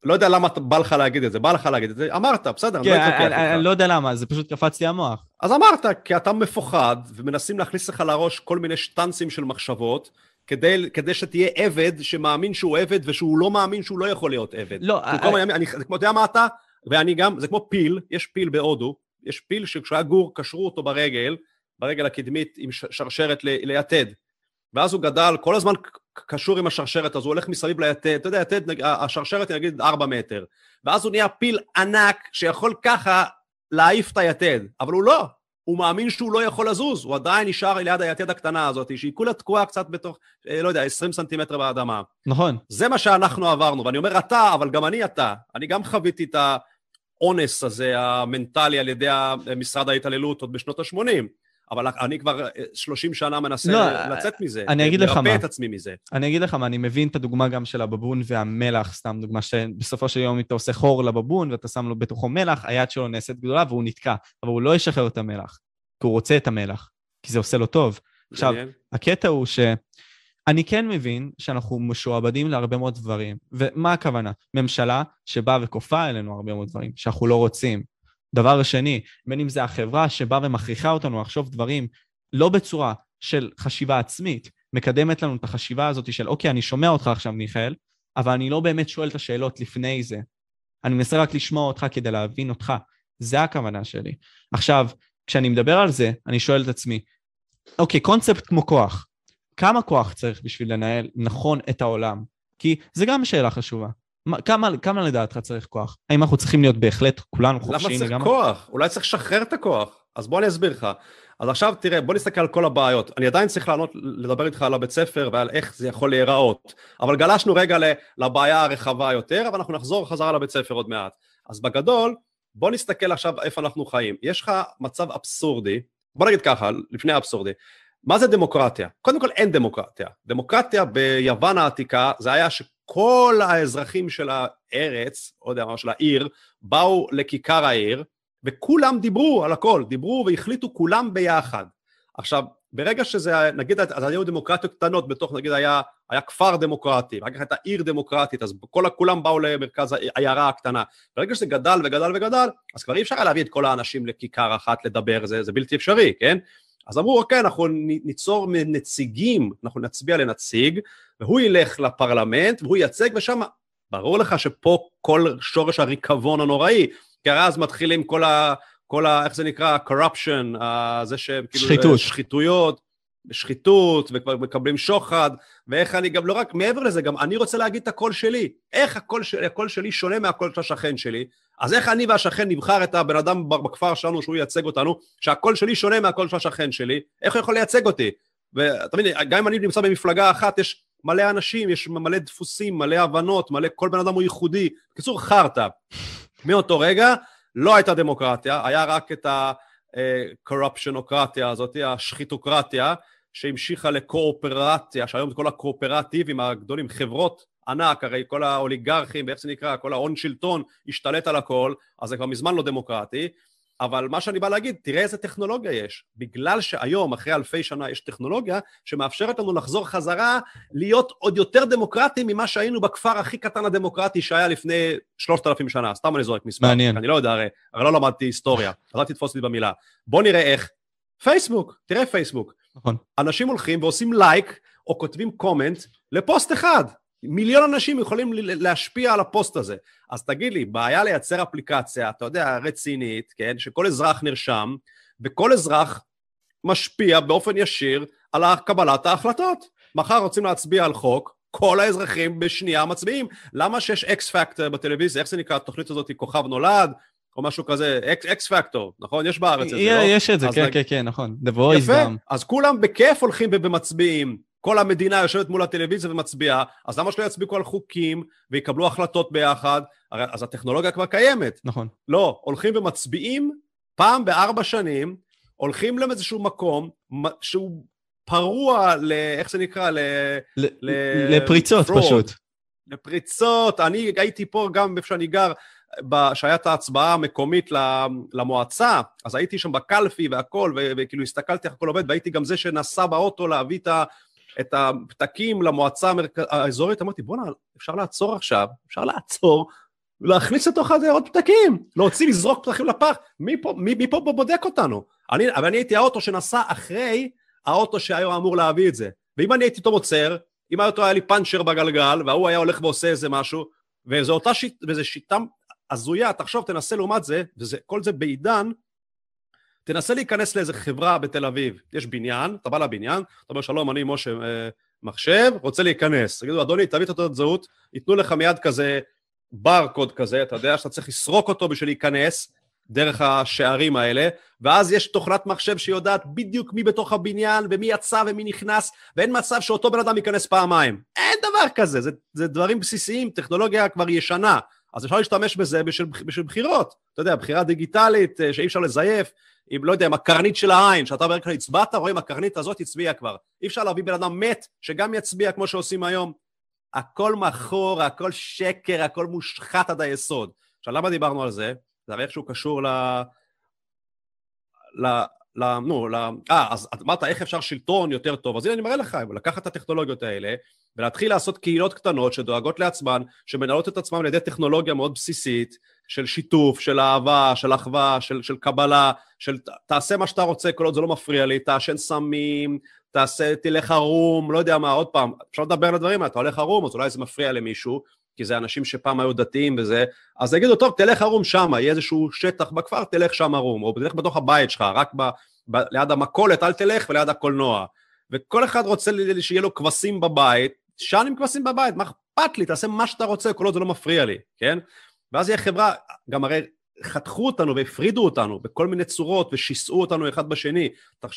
לא יודע למה בא לך להגיד את זה, בא לך להגיד את זה, אמרת, בסדר, אני לא אתווכח איתך. אני לא יודע למה, זה פשוט קפץ לי המוח. אז אמרת, כי אתה מפוחד, ומנסים להכניס לך לראש כל מיני שטנצים של מחשבות, כדי, כדי שתהיה עבד שמאמין שהוא עבד, ושהוא לא מאמין שהוא לא יכול להיות עבד. לא, I... אני, אני, אתה יודע מה אתה? ואני גם, זה כמו פיל, יש פיל בהודו, יש פיל שכשהוא היה גור, קשרו אותו ברגל, ברגל הקדמית עם שרשרת ליתד. ואז הוא גדל, כל הזמן קשור עם השרשרת הזו, הוא הולך מסביב ליתד, אתה יודע, יתד, השרשרת היא נגיד 4 מטר, ואז הוא נהיה פיל ענק שיכול ככה להעיף את היתד, אבל הוא לא, הוא מאמין שהוא לא יכול לזוז, הוא עדיין נשאר ליד היתד הקטנה הזאת, שהיא כולה תקועה קצת בתוך, אה, לא יודע, 20 סנטימטר באדמה. נכון. זה מה שאנחנו עברנו, ואני אומר אתה, אבל גם אני אתה. אני גם חוויתי את האונס הזה, המנטלי, על ידי משרד ההתעללות עוד בשנות ה-80. אבל אני כבר 30 אה, שנה מנסה לא, לצאת מזה, אני אגיד לך מה. לרפא את עצמי מזה. אני אגיד לך מה, אני מבין את הדוגמה גם של הבבון והמלח, סתם דוגמה שבסופו של יום אתה עושה חור לבבון ואתה שם לו בתוכו מלח, היד שלו נעשית גדולה והוא נתקע, אבל הוא לא ישחרר את המלח, כי הוא רוצה את המלח, כי זה עושה לו טוב. עכשיו, הקטע הוא שאני כן מבין שאנחנו משועבדים להרבה מאוד דברים, ומה הכוונה? ממשלה שבאה וכופה עלינו הרבה מאוד דברים שאנחנו לא רוצים, דבר שני, בין אם זה החברה שבאה ומכריחה אותנו לחשוב דברים לא בצורה של חשיבה עצמית, מקדמת לנו את החשיבה הזאת של אוקיי, אני שומע אותך עכשיו, מיכאל, אבל אני לא באמת שואל את השאלות לפני זה. אני מנסה רק לשמוע אותך כדי להבין אותך. זה הכוונה שלי. עכשיו, כשאני מדבר על זה, אני שואל את עצמי, אוקיי, קונספט כמו כוח. כמה כוח צריך בשביל לנהל נכון את העולם? כי זה גם שאלה חשובה. כמה, כמה לדעתך צריך כוח? האם אנחנו צריכים להיות בהחלט כולנו חופשיים לגמרי? למה צריך כוח? אולי צריך לשחרר את הכוח. אז בוא אני אסביר לך. אז עכשיו תראה, בוא נסתכל על כל הבעיות. אני עדיין צריך לענות, לדבר איתך על הבית ספר ועל איך זה יכול להיראות. אבל גלשנו רגע לבעיה הרחבה יותר, אבל אנחנו נחזור חזרה לבית ספר עוד מעט. אז בגדול, בוא נסתכל עכשיו איפה אנחנו חיים. יש לך מצב אבסורדי, בוא נגיד ככה, לפני האבסורדי. מה זה דמוקרטיה? קודם כל אין דמוקרטיה. דמוקרטיה ביוון העתיקה זה היה שכל האזרחים של הארץ, או יודע מה, של העיר, באו לכיכר העיר, וכולם דיברו על הכל, דיברו והחליטו כולם ביחד. עכשיו, ברגע שזה, נגיד, אז היו דמוקרטיות קטנות בתוך, נגיד היה, היה כפר דמוקרטי, ואחר כך הייתה עיר דמוקרטית, אז כל, כולם באו למרכז העיירה הקטנה. ברגע שזה גדל וגדל וגדל, אז כבר אי אפשר היה להביא את כל האנשים לכיכר אחת לדבר, זה, זה בלתי אפשרי, כן? אז אמרו, אוקיי, אנחנו ניצור נציגים, אנחנו נצביע לנציג, והוא ילך לפרלמנט, והוא ייצג, ושם ברור לך שפה כל שורש הריקבון הנוראי, כי הרי אז מתחילים כל ה... כל ה... איך זה נקרא? corruption, ה, זה שהם כאילו... שחיתות. שחיתויות. שחיתות, וכבר מקבלים שוחד, ואיך אני גם, לא רק, מעבר לזה, גם אני רוצה להגיד את הקול שלי. איך הקול, שלי, הקול שלי שונה מהקול של השכן שלי? אז איך אני והשכן נבחר את הבן אדם בכפר שלנו שהוא ייצג אותנו, שהקול שלי שונה מהקול של השכן שלי, איך הוא יכול לייצג אותי? ואתה מבין, גם אם אני נמצא במפלגה אחת, יש מלא אנשים, יש מלא דפוסים, מלא הבנות, מלא, כל בן אדם הוא ייחודי. בקיצור, חרטא. מאותו רגע לא הייתה דמוקרטיה, היה רק את ה-corruptionוקרטיה הזאת, השחיתוקרטיה, שהמשיכה לקואופרטיה, שהיום כל הקואופרטיבים הגדולים, חברות ענק, הרי כל האוליגרכים, ואיך זה נקרא, כל ההון שלטון השתלט על הכל, אז זה כבר מזמן לא דמוקרטי. אבל מה שאני בא להגיד, תראה איזה טכנולוגיה יש. בגלל שהיום, אחרי אלפי שנה, יש טכנולוגיה שמאפשרת לנו לחזור חזרה, להיות עוד יותר דמוקרטיים ממה שהיינו בכפר הכי קטן הדמוקרטי שהיה לפני שלושת אלפים שנה. סתם אני זורק מספר. מעניין. אני לא יודע, הרי, הרי לא למדתי היסטוריה, אז אל תתפוס אותי במילה. בוא נראה איך. פייסבוק, תראה פייסבוק. נכון. אנשים הולכים ועושים לייק, או כותבים comment לפוסט אחד. מיליון אנשים יכולים להשפיע על הפוסט הזה. אז תגיד לי, בעיה לייצר אפליקציה, אתה יודע, רצינית, כן, שכל אזרח נרשם, וכל אזרח משפיע באופן ישיר על קבלת ההחלטות. מחר רוצים להצביע על חוק, כל האזרחים בשנייה מצביעים. למה שיש אקס פקטור בטלוויזיה, איך זה נקרא, התוכנית הזאת, כוכב נולד, או משהו כזה, אקס פקטור, נכון? יש בארץ את זה, לא? יש את זה, כן, כן, כן, נכון. The Voice יפה. אז כולם בכיף הולכים ומצביעים. כל המדינה יושבת מול הטלוויזיה ומצביעה, אז למה שלא יצביעו על חוקים ויקבלו החלטות ביחד? הרי, אז הטכנולוגיה כבר קיימת. נכון. לא, הולכים ומצביעים פעם בארבע שנים, הולכים לאיזשהו מקום שהוא פרוע ל... איך זה נקרא? ל... ל... לפריצות fraud. פשוט. לפריצות, אני הייתי פה גם איפה שאני גר, כשהיה את ההצבעה המקומית למועצה, אז הייתי שם בקלפי והכל, וכאילו הסתכלתי איך הכל עובד, והייתי גם זה שנסע באוטו להביא את ה... את הפתקים למועצה המרכ... האזורית, אמרתי, בואנה, אפשר לעצור עכשיו, אפשר לעצור, להכניס לתוך הזה עוד פתקים, להוציא, לזרוק פתקים לפח, מי פה, מי, מי פה בודק אותנו? אני, אבל אני הייתי האוטו שנסע אחרי האוטו שהיה אמור להביא את זה. ואם אני הייתי איתו עוצר, אם האוטו היה לי פאנצ'ר בגלגל, וההוא היה הולך ועושה איזה משהו, וזו אותה שיטה, וזו שיטה הזויה, תחשוב, תנסה לעומת זה, וכל זה בעידן תנסה להיכנס לאיזה חברה בתל אביב, יש בניין, אתה בא לבניין, אתה אומר שלום, אני משה אה, מחשב, רוצה להיכנס. תגידו, אדוני, תביא את תעודת זהות, ייתנו לך מיד כזה ברקוד כזה, אתה יודע שאתה צריך לסרוק אותו בשביל להיכנס דרך השערים האלה, ואז יש תוכנת מחשב שיודעת בדיוק מי בתוך הבניין, ומי יצא ומי נכנס, ואין מצב שאותו בן אדם ייכנס פעמיים. אין דבר כזה, זה, זה דברים בסיסיים, טכנולוגיה כבר ישנה. אז אפשר להשתמש בזה בשביל, בשביל בחירות. אתה יודע, בחירה דיגיטלית אה, שאי אפשר לזייף, עם, לא יודע, עם הקרנית של העין, שאתה ברגע הצבעת, רואים, הקרנית הזאת הצביעה כבר. אי אפשר להביא בן אדם מת שגם יצביע כמו שעושים היום. הכל מכור, הכל שקר, הכל מושחת עד היסוד. עכשיו, למה דיברנו על זה? זה הרי איכשהו קשור ל... ל... ל... נו, ל... אה, אז אמרת איך אפשר שלטון יותר טוב, אז הנה אני מראה לך, לקחת את הטכנולוגיות האלה ולהתחיל לעשות קהילות קטנות שדואגות לעצמן, שמנהלות את עצמן על ידי טכנולוגיה מאוד בסיסית, של שיתוף, של אהבה, של אחווה, של, של קבלה, של תעשה מה שאתה רוצה כל עוד זה לא מפריע לי, תעשן סמים, תעשה, תלך ערום, לא יודע מה, עוד פעם, אפשר לדבר על הדברים האלה, אתה הולך ערום, אז אולי זה מפריע למישהו, כי זה אנשים שפעם היו דתיים וזה, אז יגידו, טוב, תלך ערום שם, יהיה איזשהו שטח בכפר, תלך שם ערום, או תלך בתוך הבית שלך, רק ב, ב, ליד המכולת, אל תלך, וליד הקולנוע. וכל אחד רוצה שיהיה לו כבשים בבית, שאן עם כבשים בבית, מה אכפת לי, תעשה מה שאתה רוצה, כל עוד זה לא מפריע לי, כן? ואז יהיה חברה, גם הרי חתכו אותנו והפרידו אותנו בכל מיני צורות ושיסעו אותנו אחד בשני,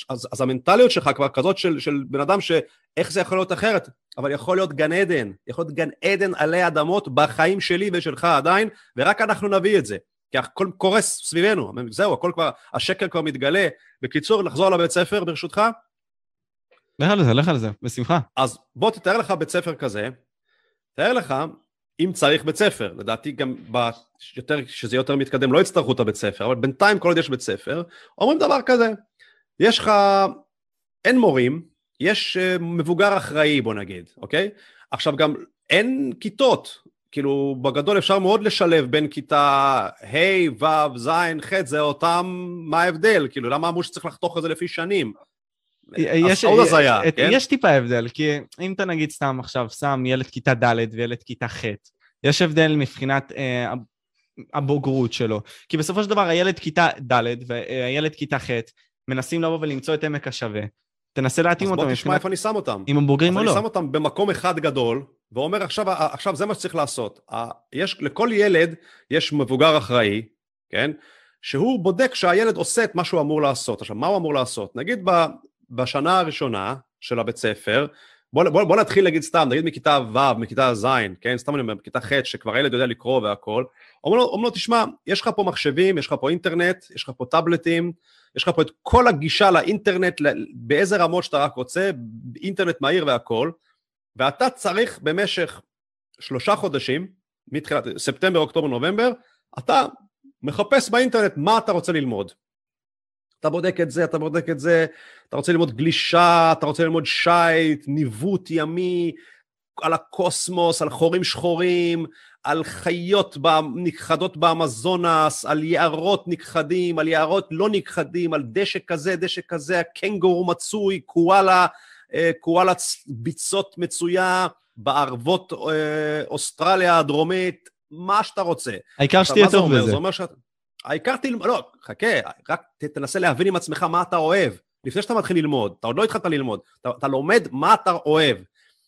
אז, אז המנטליות שלך כבר כזאת של, של בן אדם שאיך זה יכול להיות אחרת, אבל יכול להיות גן עדן, יכול להיות גן עדן עלי אדמות בחיים שלי ושלך עדיין, ורק אנחנו נביא את זה. כי הכל קורס סביבנו, זהו, הכל כבר, השקר כבר מתגלה. בקיצור, לחזור לבית ספר ברשותך? לך על זה, לך על זה, בשמחה. אז בוא תתאר לך בית ספר כזה, תאר לך אם צריך בית ספר, לדעתי גם ביותר, שזה יותר מתקדם לא יצטרכו את הבית ספר, אבל בינתיים כל עוד יש בית ספר, אומרים דבר כזה, יש לך, אין מורים, יש אה, מבוגר אחראי בוא נגיד, אוקיי? עכשיו גם אין כיתות, כאילו בגדול אפשר מאוד לשלב בין כיתה ה', ו', ז', ח', זה אותם, מה ההבדל? כאילו למה אמרו שצריך לחתוך את זה לפי שנים? יש, עוד הזיה, כן? יש טיפה הבדל, כי אם אתה נגיד סתם עכשיו שם ילד כיתה ד' וילד כיתה ח', יש הבדל מבחינת אה, הבוגרות שלו. כי בסופו של דבר הילד כיתה ד' והילד כיתה ח' מנסים לבוא ולמצוא את עמק השווה. תנסה להתאים אז אותם בוא תשמע איפה אני שם אותם. אם הם בוגרים אז או אני לא. שם אותם במקום אחד גדול, ואומר, עכשיו, עכשיו זה מה שצריך לעשות. יש, לכל ילד יש מבוגר אחראי, כן? שהוא בודק שהילד עושה את מה שהוא אמור לעשות. עכשיו, מה הוא אמור לעשות? נגיד בשנה הראשונה של הבית ספר, בוא, בוא, בוא נתחיל להגיד סתם, נגיד מכיתה ו', מכיתה ז', כן? סתם אני אומר, מכיתה ח', שכבר הילד יודע לקרוא והכל. אומר לו, אומר לו, תשמע, יש לך פה מחשבים, יש לך פה אינטרנט, יש לך פה טאבלטים, יש לך פה את כל הגישה לאינטרנט, באיזה רמות שאתה רק רוצה, אינטרנט מהיר והכל, ואתה צריך במשך שלושה חודשים, מתחילת ספטמבר, אוקטובר, נובמבר, אתה מחפש באינטרנט מה אתה רוצה ללמוד. אתה בודק את זה, אתה בודק את זה, אתה רוצה ללמוד גלישה, אתה רוצה ללמוד שייט, ניווט ימי, על הקוסמוס, על חורים שחורים, על חיות נכחדות באמזונס, על יערות נכחדים, על יערות לא נכחדים, על דשא כזה, דשא כזה, הקנגורו מצוי, קואלה, אה, קואלה ביצות מצויה, בערבות אה, אוסטרליה הדרומית, מה שאתה רוצה. העיקר שתהיה טוב? בזה. זה אומר שאת... העיקר תלמד, לא, חכה, רק תנסה להבין עם עצמך מה אתה אוהב, לפני שאתה מתחיל ללמוד, אתה עוד לא התחלת ללמוד, אתה, אתה לומד מה אתה אוהב.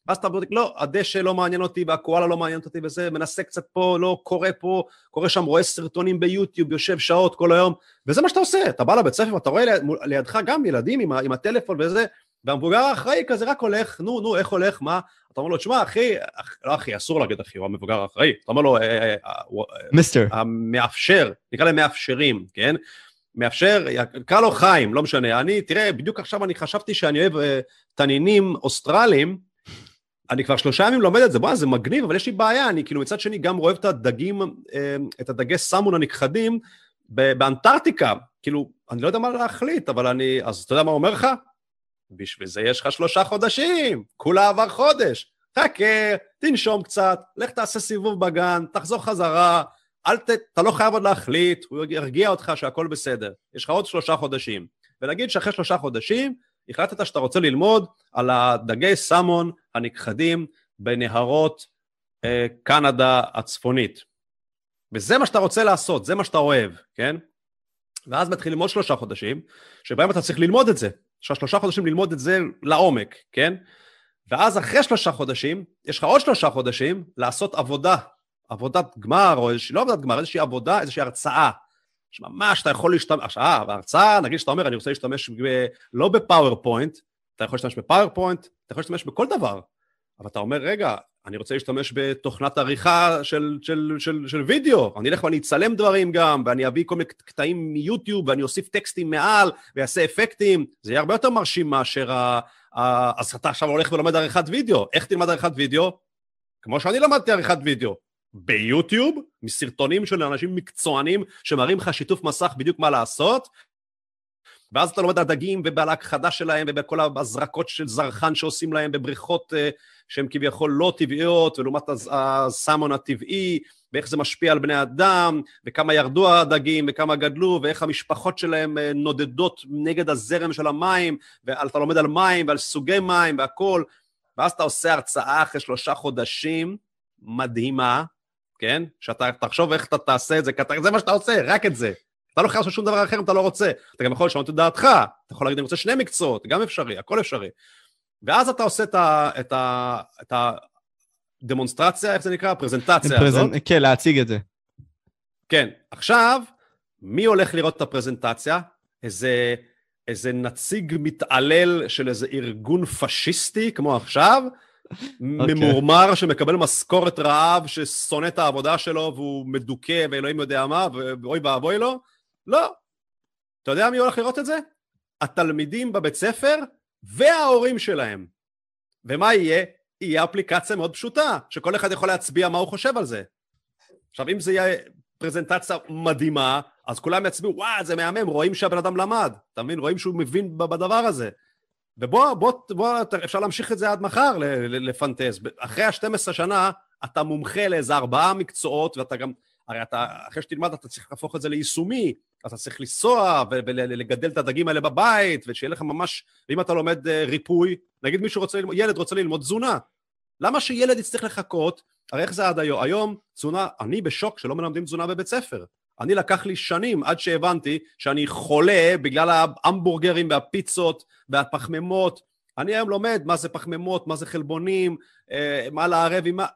ואז אתה בודק, לא, הדשא לא מעניין אותי והקואלה לא מעניינת אותי וזה, מנסה קצת פה, לא, קורא פה, קורא שם, רואה סרטונים ביוטיוב, יושב שעות כל היום, וזה מה שאתה עושה, אתה בא לבית ספר ואתה רואה לידך גם ילדים עם, עם הטלפון וזה, והמבוגר האחראי כזה רק הולך, נו, נו, איך הולך, מה? אתה אומר לו, תשמע, אחי, אח, לא אחי, אסור להגיד אחי, הוא המבוגר האחראי. אתה אומר לו, "אה, אה, אה, מיסטר. המאפשר, נקרא להם מאפשרים, כן? מאפשר, קרא לו חיים, לא משנה. אני, תראה, בדיוק עכשיו אני חשבתי שאני אוהב תנינים אוסטרליים, אני כבר שלושה ימים לומד את זה, בוא'נה, זה מגניב, אבל יש לי בעיה, אני כאילו מצד שני גם אוהב את הדגים, את הדגי סמון הנכחדים באנטארקטיקה. כאילו, אני לא יודע מה להחליט, אבל אני, אז אתה יודע מה הוא אומר לך? בשביל זה יש לך שלושה חודשים, כולה עבר חודש. חכה, תנשום קצת, לך תעשה סיבוב בגן, תחזור חזרה, אל ת... אתה לא חייב עוד להחליט, הוא ירגיע אותך שהכל בסדר. יש לך עוד שלושה חודשים. ונגיד שאחרי שלושה חודשים, החלטת שאתה רוצה ללמוד על הדגי סמון הנכחדים בנהרות אה, קנדה הצפונית. וזה מה שאתה רוצה לעשות, זה מה שאתה אוהב, כן? ואז מתחילים עוד שלושה חודשים, שבהם אתה צריך ללמוד את זה. יש לך שלושה חודשים ללמוד את זה לעומק, כן? ואז אחרי שלושה חודשים, יש לך עוד שלושה חודשים לעשות עבודה, עבודת גמר, או איזושהי, לא עבודת גמר, איזושהי עבודה, איזושהי הרצאה. שממש אתה יכול להשתמש, אה, בהרצאה, נגיד שאתה אומר, אני רוצה להשתמש ב, לא ב PowerPoint, אתה יכול להשתמש ב PowerPoint, אתה יכול להשתמש בכל דבר, אבל אתה אומר, רגע, אני רוצה להשתמש בתוכנת עריכה של, של, של, של וידאו, אני אלך ואני אצלם דברים גם, ואני אביא כל מיני קטעים מיוטיוב, ואני אוסיף טקסטים מעל, ואעשה אפקטים, זה יהיה הרבה יותר מרשים מאשר ה... ה... אז אתה עכשיו הולך ולומד עריכת וידאו, איך תלמד עריכת וידאו? כמו שאני למדתי עריכת וידאו, ביוטיוב, מסרטונים של אנשים מקצוענים שמראים לך שיתוף מסך בדיוק מה לעשות, ואז אתה לומד על דגים ועל ההכחדה שלהם ובכל הזרקות של זרחן שעושים להם בבריכות uh, שהן כביכול לא טבעיות, ולעומת הסלמון הטבעי, ואיך זה משפיע על בני אדם, וכמה ירדו הדגים, וכמה גדלו, ואיך המשפחות שלהם uh, נודדות נגד הזרם של המים, ואתה לומד על מים ועל סוגי מים והכול, ואז אתה עושה הרצאה אחרי שלושה חודשים, מדהימה, כן? שאתה תחשוב איך אתה תעשה את זה, כי זה מה שאתה עושה, רק את זה. אתה לא חייב לעשות שום דבר אחר אם אתה לא רוצה. אתה גם יכול לשנות את דעתך, אתה יכול להגיד, אני רוצה שני מקצועות, גם אפשרי, הכל אפשרי. ואז אתה עושה את, ה, את, ה, את הדמונסטרציה, איך זה נקרא? הפרזנטציה הזאת. כן, להציג את זה. כן, עכשיו, מי הולך לראות את הפרזנטציה? איזה, איזה נציג מתעלל של איזה ארגון פשיסטי, כמו עכשיו, ממורמר שמקבל משכורת רעב, ששונא את העבודה שלו והוא מדוכא ואלוהים יודע מה, ואוי ואבוי לו? לא. אתה יודע מי הולך לראות את זה? התלמידים בבית ספר וההורים שלהם. ומה יהיה? יהיה אפליקציה מאוד פשוטה, שכל אחד יכול להצביע מה הוא חושב על זה. עכשיו, אם זה יהיה פרזנטציה מדהימה, אז כולם יצביעו, וואו, זה מהמם, רואים שהבן אדם למד, אתה מבין? רואים שהוא מבין בדבר הזה. ובוא, בוא, בוא, אפשר להמשיך את זה עד מחר, לפנטז. אחרי ה-12 שנה, אתה מומחה לאיזה ארבעה מקצועות, ואתה גם, הרי אתה, אחרי שתלמד, אתה צריך להפוך את זה ליישומי, אתה צריך לנסוע ולגדל את הדגים האלה בבית, ושיהיה לך ממש, ואם אתה לומד אה, ריפוי, נגיד מישהו רוצה ללמוד, ילד רוצה ללמוד תזונה. למה שילד יצטרך לחכות? הרי איך זה עד היום? היום תזונה, אני בשוק שלא מלמדים תזונה בבית ספר. אני לקח לי שנים עד שהבנתי שאני חולה בגלל ההמבורגרים והפיצות והפחמימות. אני היום לומד מה זה פחמימות, מה זה חלבונים, אה, מה לערב עם מה...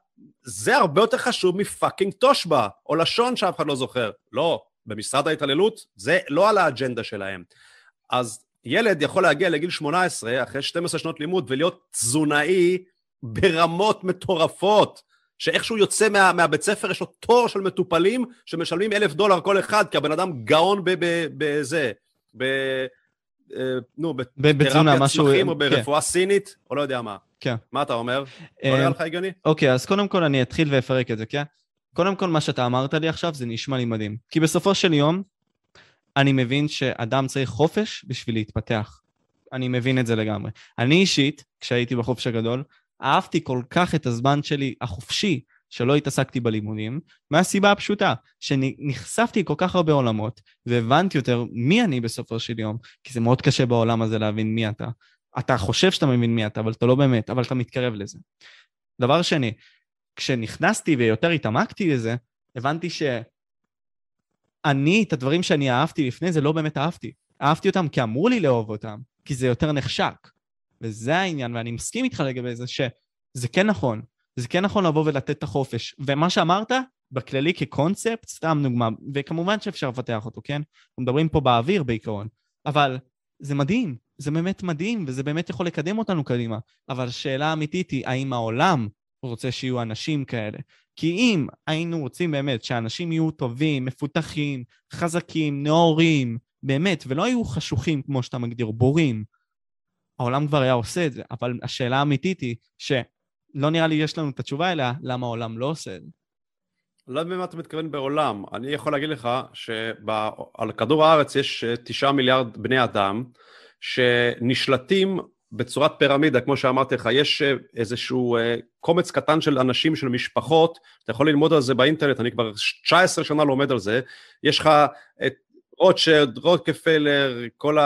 זה הרבה יותר חשוב מפאקינג תושבע, או לשון שאף אחד לא זוכר. לא, במשרד ההתעללות זה לא על האג'נדה שלהם. אז ילד יכול להגיע לגיל 18, אחרי 12 שנות לימוד, ולהיות תזונאי ברמות מטורפות. שאיכשהו יוצא מה, מהבית ספר, יש לו תור של מטופלים שמשלמים אלף דולר כל אחד, כי הבן אדם גאון בזה, ב... אה, נו, בתרפיה צמחים או כן. ברפואה סינית, או לא יודע מה. כן. מה אתה אומר? לא נראה לך הגיוני? אוקיי, אז קודם כל אני אתחיל ואפרק את זה, כן? קודם כל, מה שאתה אמרת לי עכשיו זה נשמע לי מדהים. כי בסופו של יום, אני מבין שאדם צריך חופש בשביל להתפתח. אני מבין את זה לגמרי. אני אישית, כשהייתי בחופש הגדול, אהבתי כל כך את הזמן שלי החופשי, שלא התעסקתי בלימודים, מהסיבה הפשוטה, שנחשפתי כל כך הרבה עולמות, והבנתי יותר מי אני בסופו של יום, כי זה מאוד קשה בעולם הזה להבין מי אתה. אתה חושב שאתה מבין מי אתה, אבל אתה לא באמת, אבל אתה מתקרב לזה. דבר שני, כשנכנסתי ויותר התעמקתי לזה, הבנתי שאני, את הדברים שאני אהבתי לפני זה, לא באמת אהבתי. אהבתי אותם כי אמרו לי לאהוב אותם, כי זה יותר נחשק. וזה העניין, ואני מסכים איתך לגבי זה, שזה כן נכון. זה כן נכון לבוא ולתת את החופש. ומה שאמרת, בכללי כקונספט, סתם דוגמה, וכמובן שאפשר לפתח אותו, כן? אנחנו מדברים פה באוויר בעיקרון, אבל זה מדהים, זה באמת מדהים, וזה באמת יכול לקדם אותנו קדימה. אבל השאלה האמיתית היא, האם העולם רוצה שיהיו אנשים כאלה? כי אם היינו רוצים באמת שאנשים יהיו טובים, מפותחים, חזקים, נאורים, באמת, ולא יהיו חשוכים, כמו שאתה מגדיר, בורים, העולם כבר היה עושה את זה, אבל השאלה האמיתית היא שלא נראה לי יש לנו את התשובה אליה, למה העולם לא עושה את זה. לא יודע במה אתה מתכוון בעולם. אני יכול להגיד לך שעל כדור הארץ יש אה, תשעה מיליארד בני אדם שנשלטים בצורת פירמידה, כמו שאמרתי לך, יש אה, איזשהו אה, קומץ קטן של אנשים, של משפחות, אתה יכול ללמוד על זה באינטרנט, אני כבר 19 שנה לומד על זה, יש לך את רוטשרד, רוקפלר, כל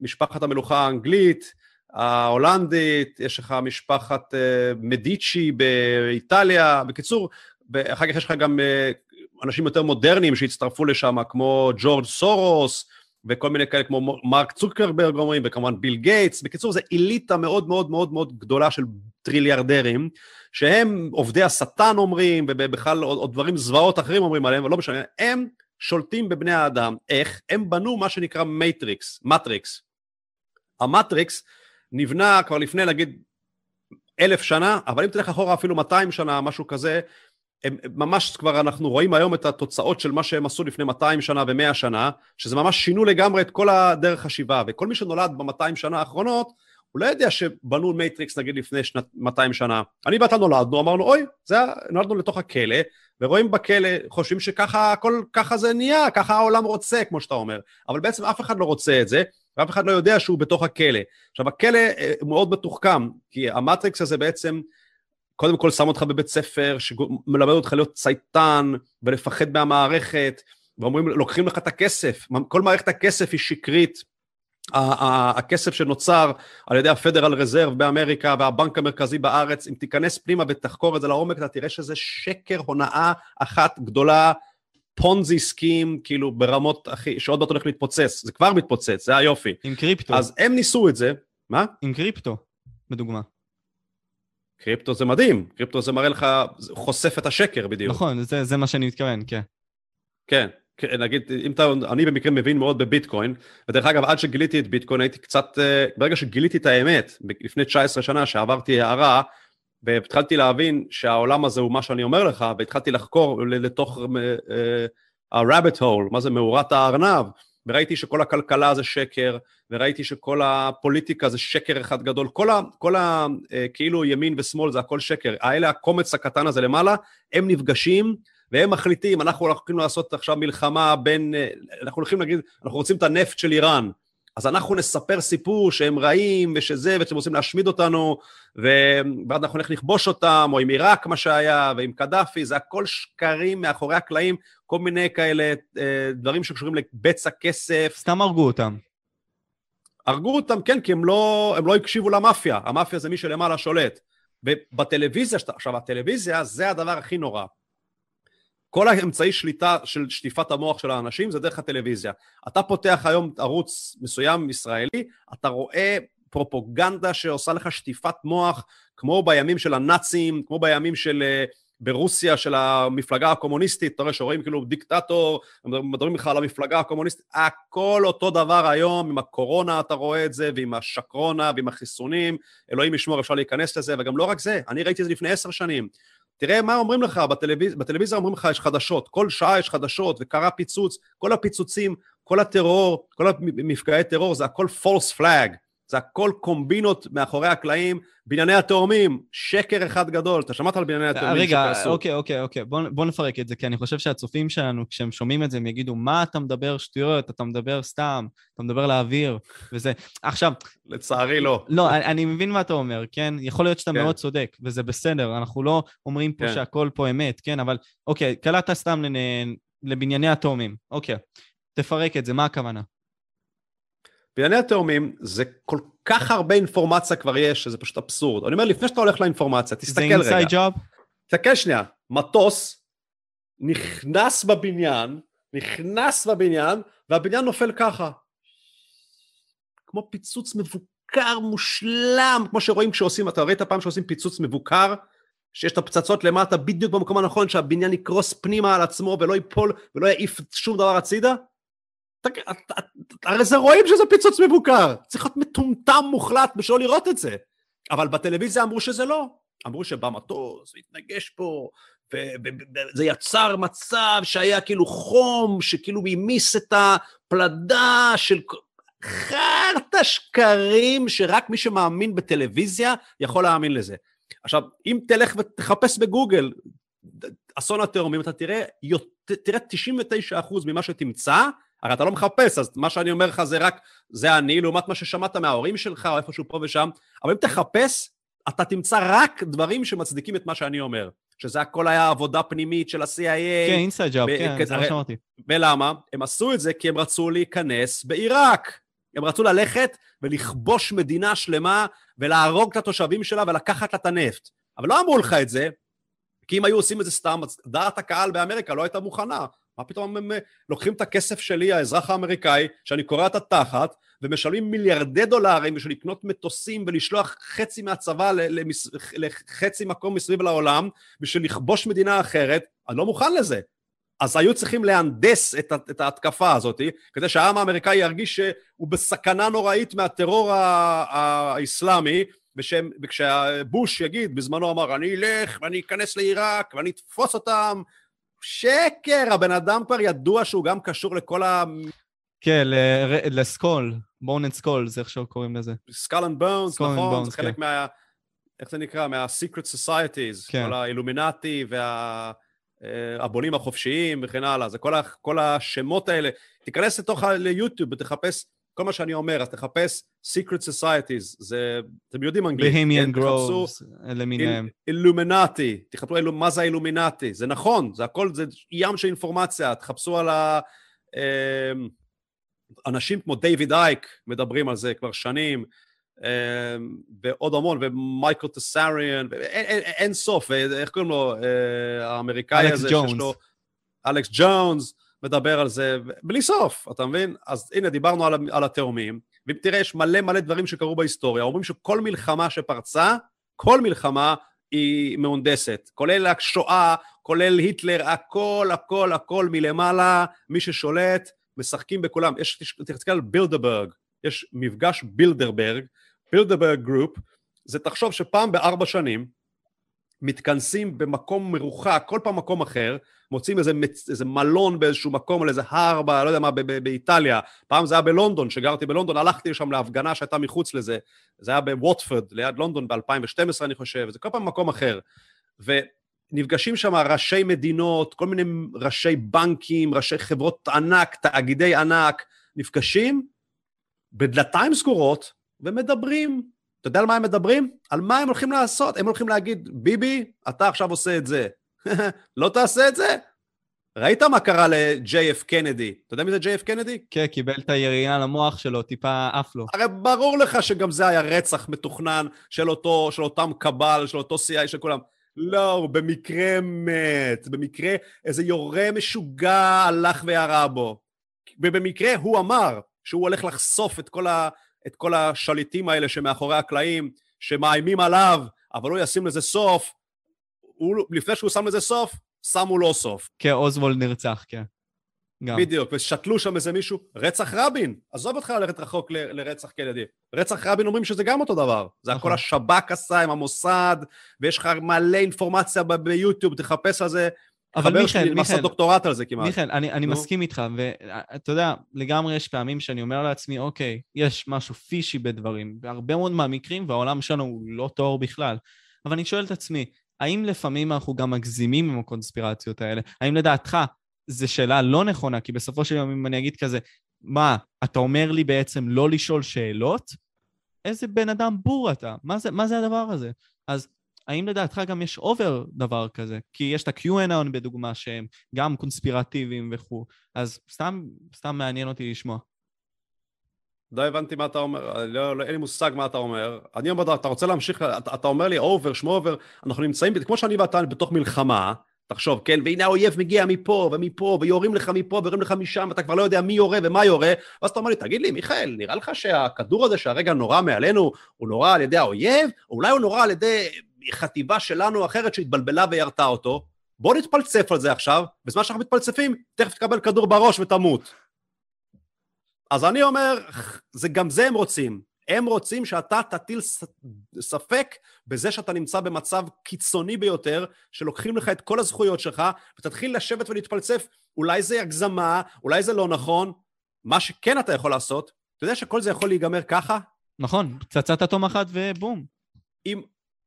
משפחת המלוכה האנגלית, ההולנדית, יש לך משפחת אה, מדיצ'י באיטליה, בקיצור, אחר כך יש לך גם אנשים יותר מודרניים שהצטרפו לשם, כמו ג'ורג' סורוס, וכל מיני כאלה כמו מרק צוקרברג אומרים, וכמובן ביל גייטס, בקיצור זה אליטה מאוד מאוד מאוד מאוד גדולה של טריליארדרים, שהם עובדי השטן אומרים, ובכלל עוד, עוד דברים זוועות אחרים אומרים עליהם, אבל לא משנה, הם שולטים בבני האדם, איך? הם בנו מה שנקרא matrix, matrix. ה matrix נבנה כבר לפני נגיד אלף שנה, אבל אם תלך אחורה אפילו 200 שנה, משהו כזה, הם ממש כבר אנחנו רואים היום את התוצאות של מה שהם עשו לפני 200 שנה ו-100 שנה, שזה ממש שינו לגמרי את כל הדרך חשיבה, וכל מי שנולד ב-200 שנה האחרונות, הוא לא יודע שבנו matrix נגיד לפני שנת 200 שנה. אני ואתה נולדנו, אמרנו אוי, זה, נולדנו לתוך הכלא, ורואים בכלא, חושבים שככה הכל, ככה זה נהיה, ככה העולם רוצה, כמו שאתה אומר. אבל בעצם אף אחד לא רוצה את זה, ואף אחד לא יודע שהוא בתוך הכלא. עכשיו, הכלא אה, מאוד מתוחכם, כי המטריקס הזה בעצם, קודם כל שם אותך בבית ספר, שמלמד אותך להיות צייתן, ולפחד מהמערכת, ואומרים, לוקחים לך את הכסף, כל מערכת הכסף היא שקרית. הכסף שנוצר על ידי הפדרל רזרב באמריקה והבנק המרכזי בארץ, אם תיכנס פנימה ותחקור את זה לעומק, אתה תראה שזה שקר, הונאה אחת גדולה, פונזי סקים, כאילו ברמות הכי, שעוד מעט הולך להתפוצץ, זה כבר מתפוצץ, זה היופי. עם קריפטו. אז הם ניסו את זה, מה? עם קריפטו, בדוגמה. קריפטו זה מדהים, קריפטו זה מראה לך, חושף את השקר בדיוק. נכון, זה, זה מה שאני מתכוון, כן. כן, כן, נגיד, אם אתה, אני במקרה מבין מאוד בביטקוין, ודרך אגב, עד שגיליתי את ביטקוין הייתי קצת, אה, ברגע שגיליתי את האמת, לפני 19 שנה שעברתי הערה, והתחלתי להבין שהעולם הזה הוא מה שאני אומר לך, והתחלתי לחקור לתוך ה-rabbit hole, מה זה מאורת הארנב, וראיתי שכל הכלכלה זה שקר, וראיתי שכל הפוליטיקה זה שקר אחד גדול, כל ה... כל ה אה, כאילו ימין ושמאל זה הכל שקר, האלה הקומץ הקטן הזה למעלה, הם נפגשים, והם מחליטים, אנחנו הולכים לעשות עכשיו מלחמה בין, אה, אנחנו הולכים להגיד, אנחנו רוצים את הנפט של איראן, אז אנחנו נספר סיפור שהם רעים ושזה, ושהם רוצים להשמיד אותנו, ואז אנחנו נלך לכבוש אותם, או עם עיראק מה שהיה, ועם קדאפי, זה הכל שקרים מאחורי הקלעים, כל מיני כאלה אה, דברים שקשורים לבצע כסף. סתם הרגו אותם. הרגו אותם, כן, כי הם לא, הם לא הקשיבו למאפיה, המאפיה זה מי שלמעלה שולט. ובטלוויזיה, עכשיו הטלוויזיה זה הדבר הכי נורא. כל האמצעי שליטה של שטיפת המוח של האנשים זה דרך הטלוויזיה. אתה פותח היום ערוץ מסוים ישראלי, אתה רואה פרופוגנדה שעושה לך שטיפת מוח, כמו בימים של הנאצים, כמו בימים של... ברוסיה של המפלגה הקומוניסטית, אתה רואה שרואים כאילו דיקטטור, מדברים לך על המפלגה הקומוניסטית, הכל אותו דבר היום, עם הקורונה אתה רואה את זה, ועם השקרונה, ועם החיסונים, אלוהים ישמור, אפשר להיכנס לזה, וגם לא רק זה, אני ראיתי את זה לפני עשר שנים. תראה מה אומרים לך, בטלוויז... בטלוויזיה אומרים לך יש חדשות, כל שעה יש חדשות, וקרה פיצוץ, כל הפיצוצים, כל הטרור, כל המפגעי טרור, זה הכל false flag. זה הכל קומבינות מאחורי הקלעים, בנייני התאומים, שקר אחד גדול. אתה שמעת על בנייני התאומים רגע, שקרסו. אוקיי, אוקיי, אוקיי, בוא, בוא נפרק את זה, כי אני חושב שהצופים שלנו, כשהם שומעים את זה, הם יגידו, מה אתה מדבר שטויות, אתה מדבר סתם, אתה מדבר לאוויר, וזה... עכשיו... לצערי לא. לא, אני, אני מבין מה אתה אומר, כן? יכול להיות שאתה כן. מאוד צודק, וזה בסדר, אנחנו לא אומרים פה כן. שהכל פה אמת, כן? אבל אוקיי, קלטת סתם לנ... לבנייני התאומים, אוקיי. תפרק את זה, מה הכוונה? בענייני התאומים זה כל כך הרבה אינפורמציה כבר יש, שזה פשוט אבסורד. אני אומר, לפני שאתה הולך לאינפורמציה, תסתכל רגע. זה אינסייד ג'וב? תסתכל שנייה, מטוס נכנס בבניין, נכנס בבניין, והבניין נופל ככה. כמו פיצוץ מבוקר, מושלם, כמו שרואים כשעושים, אתה ראית פעם שעושים פיצוץ מבוקר? שיש את הפצצות למטה בדיוק במקום הנכון, שהבניין יקרוס פנימה על עצמו ולא ייפול ולא יעיף שום דבר הצידה? הרי זה רואים שזה פיצוץ מבוקר, צריך להיות מטומטם מוחלט בשביל לראות את זה. אבל בטלוויזיה אמרו שזה לא. אמרו שבמטוס, התנגש פה, וזה יצר מצב שהיה כאילו חום, שכאילו המיס את הפלדה של... חרטא שקרים שרק מי שמאמין בטלוויזיה יכול להאמין לזה. עכשיו, אם תלך ותחפש בגוגל אסון התאומים, אתה תראה, תראה 99% ממה שתמצא, הרי אתה לא מחפש, אז מה שאני אומר לך זה רק, זה אני, לעומת מה ששמעת מההורים שלך, או איפשהו פה ושם, אבל אם תחפש, אתה תמצא רק דברים שמצדיקים את מה שאני אומר. שזה הכל היה עבודה פנימית של ה-CIA. כן, אינסייד ג'אב, כן, זה מה שאמרתי. ולמה? הם עשו את זה כי הם רצו להיכנס בעיראק. הם רצו ללכת ולכבוש מדינה שלמה ולהרוג את התושבים שלה ולקחת לה את הנפט. אבל לא אמרו לך את זה, כי אם היו עושים את זה סתם, דעת הקהל באמריקה לא הייתה מוכנה. מה פתאום הם לוקחים את הכסף שלי, האזרח האמריקאי, שאני קורע את התחת, ומשלמים מיליארדי דולרים בשביל לקנות מטוסים ולשלוח חצי מהצבא לחצי מקום מסביב לעולם, בשביל לכבוש מדינה אחרת, אני לא מוכן לזה. אז היו צריכים להנדס את, את ההתקפה הזאת, כדי שהעם האמריקאי ירגיש שהוא בסכנה נוראית מהטרור האסלאמי, וכשבוש יגיד, בזמנו אמר, אני אלך ואני אכנס לעיראק ואני אתפוס אותם שקר, הבן אדם כבר ידוע שהוא גם קשור לכל ה... כן, ל Skull, Bone and Skull, זה איך שקוראים לזה. Skull and Bones, נכון, זה חלק כן. מה... איך זה נקרא? מה-Secret Societies, כן. כל האילומינטי והבונים אה, החופשיים וכן הלאה, זה כל, ה... כל השמות האלה. תיכנס לתוך ליוטיוב ותחפש כל מה שאני אומר, אז תחפש Secret Societies, זה, אתם יודעים אנגלית. בהמיאן גרובס, למיניהם. אילומינטי, תחפשו אילו, מה זה האילומינטי, זה נכון, זה הכל, זה ים של אינפורמציה, תחפשו על ה... אמ, אנשים כמו דיוויד אייק מדברים על זה כבר שנים, אמ, ועוד המון, ומייקל טסאריאן, אין סוף, ואיך קוראים לו, אה, האמריקאי הזה, שיש לו... אלכס ג'ונס. מדבר על זה בלי סוף, אתה מבין? אז הנה, דיברנו על, על התאומים, ואם תראה, יש מלא מלא דברים שקרו בהיסטוריה, אומרים שכל מלחמה שפרצה, כל מלחמה היא מהונדסת, כולל השואה, כולל היטלר, הכל, הכל, הכל מלמעלה, מי ששולט, משחקים בכולם. יש, תסתכל על בילדברג, יש מפגש בילדרברג, Bilderberg Group, זה תחשוב שפעם בארבע שנים, מתכנסים במקום מרוחק, כל פעם מקום אחר, מוצאים איזה, איזה מלון באיזשהו מקום על איזה הר, לא יודע מה, באיטליה. פעם זה היה בלונדון, כשגרתי בלונדון, הלכתי לשם להפגנה שהייתה מחוץ לזה. זה היה בווטפורד, ליד לונדון ב-2012 אני חושב, זה כל פעם מקום אחר. ונפגשים שם ראשי מדינות, כל מיני ראשי בנקים, ראשי חברות ענק, תאגידי ענק, נפגשים בדלתיים סגורות ומדברים אתה יודע על מה הם מדברים? על מה הם הולכים לעשות. הם הולכים להגיד, ביבי, אתה עכשיו עושה את זה. לא תעשה את זה? ראית מה קרה ל-JF קנדי? אתה יודע מי זה JF קנדי? כן, קיבל את הירייה למוח שלו, טיפה עף לו. הרי ברור לך שגם זה היה רצח מתוכנן של אותו, של אותם קבל, של אותו CI של כולם. לא, הוא במקרה מת, במקרה איזה יורה משוגע הלך וירה בו. ובמקרה הוא אמר שהוא הולך לחשוף את כל, ה, את כל השליטים האלה שמאחורי הקלעים, שמאיימים עליו, אבל הוא ישים לזה סוף. הוא, לפני שהוא שם לזה סוף, שמו לו סוף. כן, אוזוולד נרצח, כן. גם. בדיוק, ושתלו שם איזה מישהו, רצח רבין, עזוב אותך ללכת רחוק ל, לרצח קנדי. רצח רבין אומרים שזה גם אותו דבר. זה הכל נכון. השב"כ עשה עם המוסד, ויש לך מלא אינפורמציה ביוטיוב, תחפש על זה. אבל מיכאל, מיכאל, חבר שלי דוקטורט על זה כמעט. מיכאל, אני, אני מסכים איתך, ואתה יודע, לגמרי יש פעמים שאני אומר לעצמי, אוקיי, יש משהו פישי בדברים, בהרבה מאוד מהמקרים, והעולם שלנו הוא לא טהור בכלל. אבל אני שואל את עצמי, האם לפעמים אנחנו גם מגזימים עם הקונספירציות האלה? האם לדעתך זו שאלה לא נכונה, כי בסופו של יום אם אני אגיד כזה, מה, אתה אומר לי בעצם לא לשאול שאלות? איזה בן אדם בור אתה? מה זה, מה זה הדבר הזה? אז האם לדעתך גם יש over דבר כזה? כי יש את ה-QAnon בדוגמה שהם גם קונספירטיביים וכו', אז סתם, סתם מעניין אותי לשמוע. לא הבנתי מה אתה אומר, לא, לא, אין לי מושג מה אתה אומר. אני אומר, אתה רוצה להמשיך, אתה, אתה אומר לי over, שמו over, אנחנו נמצאים, כמו שאני ואתה בתוך מלחמה, תחשוב, כן, והנה האויב מגיע מפה ומפה, ויורים לך מפה ויורים לך משם, ואתה כבר לא יודע מי יורה ומה יורה, ואז אתה אומר לי, תגיד לי, מיכאל, נראה לך שהכדור הזה שהרגע נורה מעלינו, הוא נורה על ידי האויב, או אולי הוא נורה על ידי חטיבה שלנו אחרת שהתבלבלה וירתה אותו? בוא נתפלצף על זה עכשיו, בזמן שאנחנו מתפלצפים, תכף תקבל כדור בראש ותמות. אז אני אומר, זה גם זה הם רוצים. הם רוצים שאתה תטיל ספק בזה שאתה נמצא במצב קיצוני ביותר, שלוקחים לך את כל הזכויות שלך, ותתחיל לשבת ולהתפלצף, אולי זה הגזמה, אולי זה לא נכון. מה שכן אתה יכול לעשות, אתה יודע שכל זה יכול להיגמר ככה? נכון, פצצת אטום אחת ובום. אם...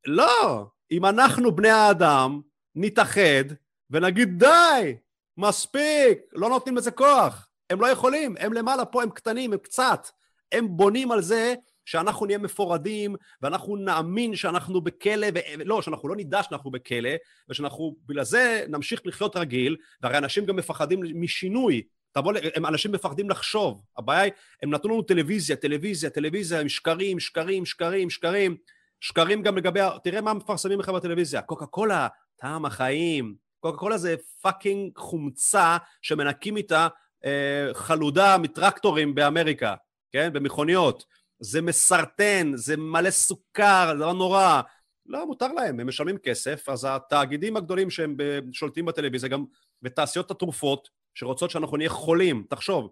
לא! אם אנחנו בני האדם נתאחד ונגיד די, מספיק, לא נותנים לזה כוח. הם לא יכולים, הם למעלה פה, הם קטנים, הם קצת. הם בונים על זה שאנחנו נהיה מפורדים, ואנחנו נאמין שאנחנו בכלא, ו... לא, שאנחנו לא נדע שאנחנו בכלא, ושאנחנו בגלל זה נמשיך לחיות רגיל, והרי אנשים גם מפחדים משינוי. תבוא, הם אנשים מפחדים לחשוב. הבעיה היא, הם נתנו לנו טלוויזיה, טלוויזיה, טלוויזיה, עם שקרים, שקרים, שקרים, שקרים. שקרים גם לגבי, תראה מה מפרסמים לך בטלוויזיה, קוקה קולה, טעם החיים, קוקה קולה זה fucking חומצה שמנקים איתה אה, חלודה מטרקטורים באמריקה. כן? במכוניות. זה מסרטן, זה מלא סוכר, זה לא נורא. לא, מותר להם, הם משלמים כסף, אז התאגידים הגדולים שהם שולטים בטלוויזיה, גם בתעשיות התרופות, שרוצות שאנחנו נהיה חולים, תחשוב,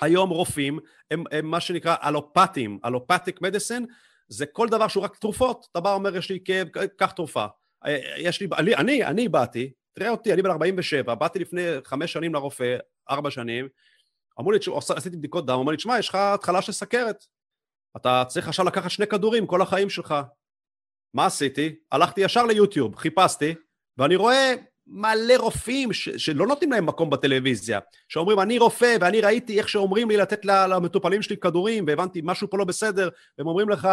היום רופאים הם, הם מה שנקרא אלופטים, אלופטיק מדיסן, זה כל דבר שהוא רק תרופות, אתה בא אומר יש לי כאב, קח תרופה. יש לי, אני, אני, אני באתי, תראה אותי, אני בן 47, באתי לפני חמש שנים לרופא, ארבע שנים, אמרו לי, עשיתי בדיקות דם, אמרו לי, תשמע, יש לך התחלה של סכרת. אתה צריך עכשיו לקחת שני כדורים כל החיים שלך. מה עשיתי? הלכתי ישר ליוטיוב, חיפשתי, ואני רואה מלא רופאים ש- שלא נותנים להם מקום בטלוויזיה, שאומרים, אני רופא ואני ראיתי איך שאומרים לי לתת למטופלים שלי כדורים, והבנתי, משהו פה לא בסדר, והם אומרים לך,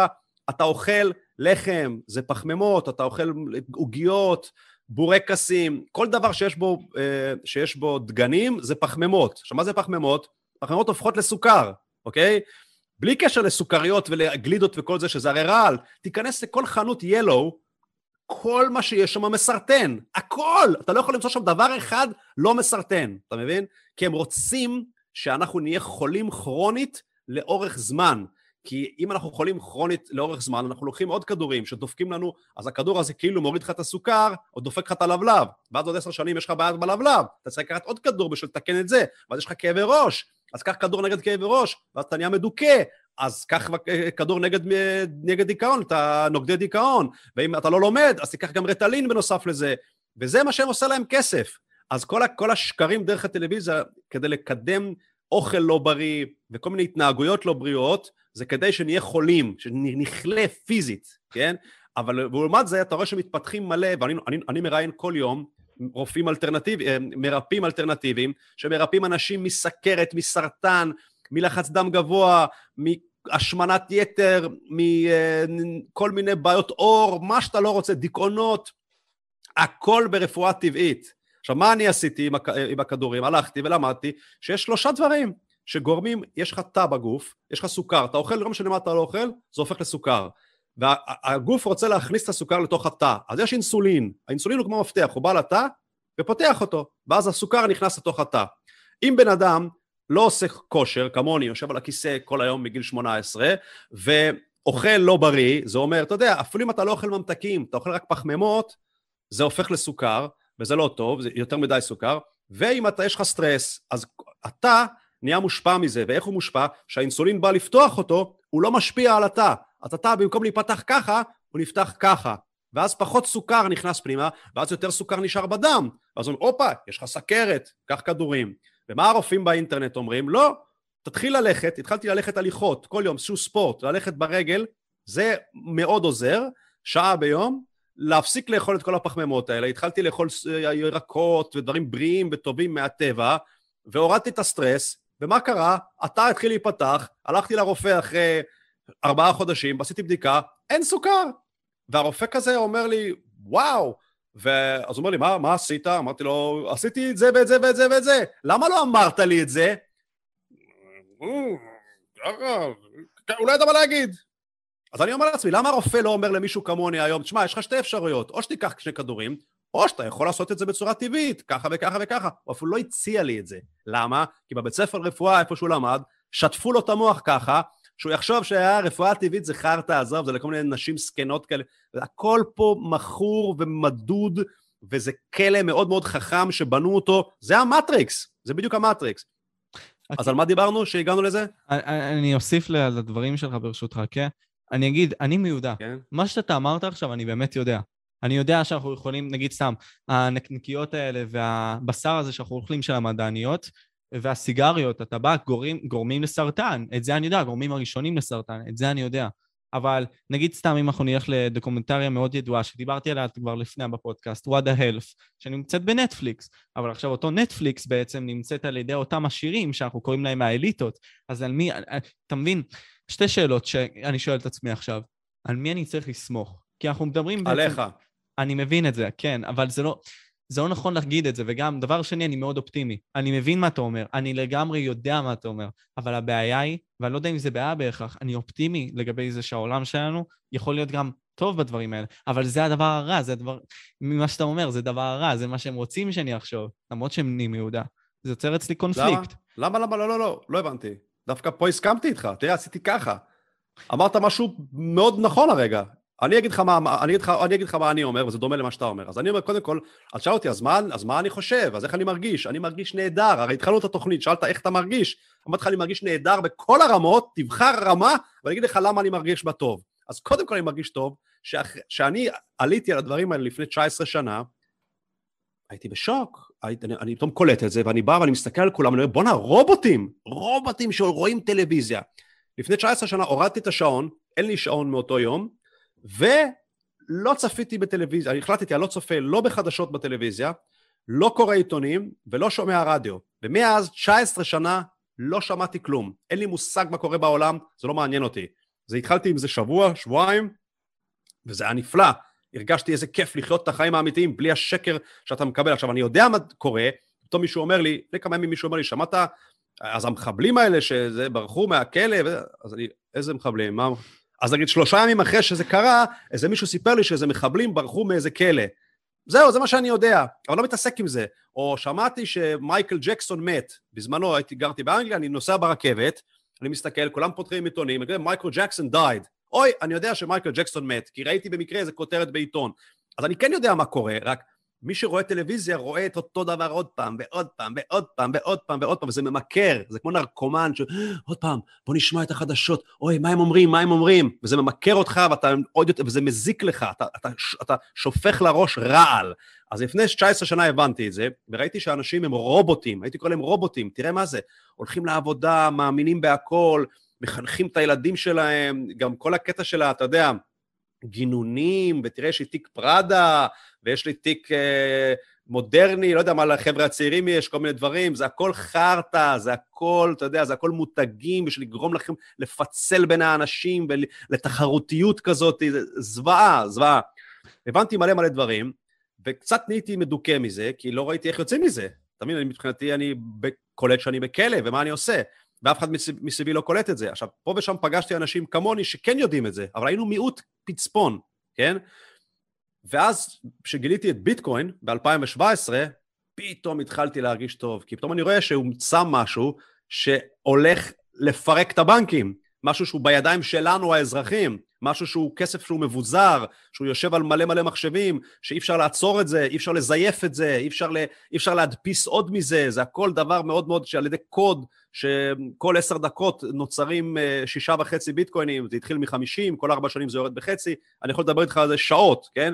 אתה אוכל לחם, זה פחמימות, אתה אוכל עוגיות, בורקסים, כל דבר שיש בו, אה, שיש בו דגנים זה פחמימות. עכשיו, מה זה פחמימות? פחמימות הופכות לסוכר, אוקיי? בלי קשר לסוכריות ולגלידות וכל זה, שזה הרי רעל. תיכנס לכל חנות ילו, כל מה שיש שם מסרטן. הכל! אתה לא יכול למצוא שם דבר אחד לא מסרטן, אתה מבין? כי הם רוצים שאנחנו נהיה חולים כרונית לאורך זמן. כי אם אנחנו חולים כרונית לאורך זמן, אנחנו לוקחים עוד כדורים שדופקים לנו, אז הכדור הזה כאילו מוריד לך את הסוכר, או דופק לך את הלבלב, ואז עוד עשר שנים יש לך בעיה בלבלב, אתה צריך לקחת עוד כדור בשביל לתקן את זה, ואז יש לך כאבי ראש, אז קח כדור נגד כאבי ראש, ואז אתה נהיה מדוכא, אז קח כדור נגד, נגד דיכאון, אתה נוגדי דיכאון, ואם אתה לא לומד, אז תיקח גם רטלין בנוסף לזה, וזה מה שהם עושה להם כסף. אז כל, כל השקרים דרך הטלוויזיה, כדי לקדם אוכל לא בריא וכל מיני התנהגויות לא בריאות, זה כדי שנהיה חולים, שנכלה פיזית, כן? אבל לעומת זה אתה רואה שמתפתחים מלא, ואני אני, אני מראיין כל יום רופאים אלטרנטיביים, מרפאים אלטרנטיביים, שמרפאים אנשים מסכרת, מסרטן, מלחץ דם גבוה, מהשמנת יתר, מכל מיני בעיות עור, מה שאתה לא רוצה, דיכאונות, הכל ברפואה טבעית. עכשיו, מה אני עשיתי. עם הכדורים? הלכתי ולמדתי שיש שלושה דברים שגורמים, יש לך תא בגוף, יש לך סוכר, אתה אוכל, לא משנה מה אתה לא אוכל, זה הופך לסוכר. והגוף רוצה להכניס את הסוכר לתוך התא, אז יש אינסולין, האינסולין הוא כמו מפתח, הוא בא לתא ופותח אותו, ואז הסוכר נכנס לתוך התא. אם בן אדם לא עושה כושר, כמוני, יושב על הכיסא כל היום מגיל 18, ואוכל לא בריא, זה אומר, אתה יודע, אפילו אם אתה לא אוכל ממתקים, אתה אוכל רק פחמימות, זה הופך לסוכר, וזה לא טוב, זה יותר מדי סוכר, ואם אתה, יש לך סטרס, אז אתה נהיה מושפע מזה, ואיך הוא מושפע? כשהאינסולין בא לפתוח אותו, הוא לא משפיע על התא. אז התא במקום להיפתח ככה, הוא נפתח ככה. ואז פחות סוכר נכנס פנימה, ואז יותר סוכר נשאר בדם. ואז אומרים, הופה, יש לך סכרת, קח כדורים. ומה הרופאים באינטרנט אומרים? לא, תתחיל ללכת, התחלתי ללכת הליכות, כל יום, איזשהו ספורט, ללכת ברגל, זה מאוד עוזר, שעה ביום, להפסיק לאכול את כל הפחמימות האלה, התחלתי לאכול ירקות ודברים בריאים וטובים מהטבע, והורדתי את הסטרס, ומה קרה? התא התחיל להיפתח, הלכתי לרופא אחרי ארבעה חודשים, עשיתי בדיקה, אין סוכר. והרופא כזה אומר לי, וואו, ואז הוא אומר לי, מה, מה עשית? אמרתי לו, עשיתי את זה ואת זה ואת זה ואת זה. למה לא אמרת לי את זה? לא ידע מה להגיד. אז אני אומר לעצמי, למה הרופא לא אומר למישהו כמוני היום, תשמע, יש לך שתי אפשרויות, או שתיקח שני כדורים, או שאתה יכול לעשות את זה בצורה טבעית, ככה וככה וככה. הוא אפילו לא הציע לי את זה. למה? כי בבית ספר רפואה, איפה שהוא למד, שטפו לו את המוח ככה, שהוא יחשוב שהרפואה הטבעית זה חרטא, עזוב, זה לכל מיני נשים זקנות כאלה. הכל פה מכור ומדוד, וזה כלא מאוד מאוד חכם שבנו אותו. זה המטריקס, זה בדיוק המטריקס. אז על מה דיברנו שהגענו לזה? אני אוסיף לדברים שלך ברשותך, כן? אני אגיד, אני מיודע. כן? מה שאתה אמרת עכשיו, אני באמת יודע. אני יודע שאנחנו יכולים, נגיד סתם, הנקניקיות האלה והבשר הזה שאנחנו אוכלים של המדעניות, והסיגריות, הטבק, גורמים, גורמים לסרטן. את זה אני יודע, גורמים הראשונים לסרטן, את זה אני יודע. אבל נגיד סתם אם אנחנו נלך לדוקומנטריה מאוד ידועה, שדיברתי עליה כבר לפני בפודקאסט, What the Health, שנמצאת בנטפליקס, אבל עכשיו אותו נטפליקס בעצם נמצאת על ידי אותם עשירים שאנחנו קוראים להם האליטות, אז על מי, אתה מבין? שתי שאלות שאני שואל את עצמי עכשיו, על מי אני צריך לסמוך? כי אנחנו מדברים בעצם... עליך. אני מבין את זה, כן, אבל זה לא... זה לא נכון להגיד את זה, וגם, דבר שני, אני מאוד אופטימי. אני מבין מה אתה אומר, אני לגמרי יודע מה אתה אומר, אבל הבעיה היא, ואני לא יודע אם זה בעיה בהכרח, אני אופטימי לגבי זה שהעולם שלנו יכול להיות גם טוב בדברים האלה, אבל זה הדבר הרע, זה הדבר, ממה שאתה אומר, זה דבר הרע, זה מה שהם רוצים שאני אחשוב, למרות שהם נהיים מיהודה. זה יוצר אצלי קונפליקט. למה? למה? למה? לא, לא, לא, לא הבנתי. דווקא פה הסכמתי איתך, תראה, עשיתי ככה. אמרת משהו מאוד נכון הרגע. אני אגיד לך מה, אני אגיד לך, אני אגיד לך מה אני אומר, וזה דומה למה שאתה אומר. אז אני אומר, קודם כל, אז שאל אותי, אז מה, אז מה אני חושב? אז איך אני מרגיש? אני מרגיש נהדר, הרי התחלנו את התוכנית, שאלת איך אתה מרגיש? אמרתי לך, אני מרגיש נהדר בכל הרמות, תבחר רמה, ואני אגיד לך למה אני מרגיש בה טוב. אז קודם כל אני מרגיש טוב, שאני עליתי על הדברים האלה לפני 19 שנה, הייתי בשוק, הייתי, אני, אני פתאום קולט את זה, ואני בא ואני מסתכל על כולם, אני אומר, בואנה, רובוטים, רובוטים שרואים טלוויזיה. לפני 19 שנה הורדתי את השעון, אין לי שעון מאותו יום, ולא צפיתי בטלוויזיה, החלטתי, אני לא צופה לא בחדשות בטלוויזיה, לא קורא עיתונים ולא שומע רדיו. ומאז 19 שנה לא שמעתי כלום. אין לי מושג מה קורה בעולם, זה לא מעניין אותי. זה התחלתי עם זה שבוע, שבועיים, וזה היה נפלא. הרגשתי איזה כיף לחיות את החיים האמיתיים בלי השקר שאתה מקבל. עכשיו, אני יודע מה קורה, פתאום מישהו אומר לי, לפני כמה ימים מישהו אומר לי, שמעת? אז המחבלים האלה שזה ברחו מהכלא, אז אני, איזה מחבלים? מה? אז נגיד שלושה ימים אחרי שזה קרה, איזה מישהו סיפר לי שאיזה מחבלים ברחו מאיזה כלא. זהו, זה מה שאני יודע, אבל לא מתעסק עם זה. או שמעתי שמייקל ג'קסון מת, בזמנו הייתי, גרתי באנגליה, אני נוסע ברכבת, אני מסתכל, כולם פותחים עיתונים, מייקל ג'קסון דייד. אוי, אני יודע שמייקל ג'קסון מת, כי ראיתי במקרה איזה כותרת בעיתון. אז אני כן יודע מה קורה, רק מי שרואה טלוויזיה רואה את אותו דבר עוד פעם, ועוד פעם, ועוד פעם, ועוד פעם, ועוד פעם, וזה ממכר, זה כמו נרקומן, ש... עוד פעם, בוא נשמע את החדשות, אוי, מה הם אומרים, מה הם אומרים, וזה ממכר אותך, ואתה עוד יותר, וזה מזיק לך, אתה, אתה, אתה שופך לראש רעל. אז לפני 19 שנה הבנתי את זה, וראיתי שאנשים הם רובוטים, הייתי קורא להם רובוטים, תראה מה זה, הולכים לעבודה, מאמינים בהכל, מחנכים את הילדים שלהם, גם כל הקטע שלה, אתה יודע, גינונים, ותראה יש לי תיק פראדה, ויש לי תיק אה, מודרני, לא יודע מה לחבר'ה הצעירים יש, כל מיני דברים, זה הכל חרטא, זה הכל, אתה יודע, זה הכל מותגים בשביל לגרום לכם לפצל בין האנשים ולתחרותיות כזאת, זוועה, זוועה. הבנתי מלא מלא דברים, וקצת נהייתי מדוכא מזה, כי לא ראיתי איך יוצאים מזה. אתה מבין, מבחינתי אני קולט שאני בכלא, ומה אני עושה? ואף אחד מסביבי לא קולט את זה. עכשיו, פה ושם פגשתי אנשים כמוני שכן יודעים את זה, אבל היינו מיעוט פצפון, כן? ואז כשגיליתי את ביטקוין ב-2017, פתאום התחלתי להרגיש טוב, כי פתאום אני רואה שהומצא משהו שהולך לפרק את הבנקים, משהו שהוא בידיים שלנו האזרחים, משהו שהוא כסף שהוא מבוזר, שהוא יושב על מלא מלא מחשבים, שאי אפשר לעצור את זה, אי אפשר לזייף את זה, אי אפשר, ל, אי אפשר להדפיס עוד מזה, זה הכל דבר מאוד מאוד שעל ידי קוד, שכל עשר דקות נוצרים אה, שישה וחצי ביטקוינים, זה התחיל מחמישים, כל ארבע שנים זה יורד בחצי, אני יכול לדבר איתך על זה שעות, כן?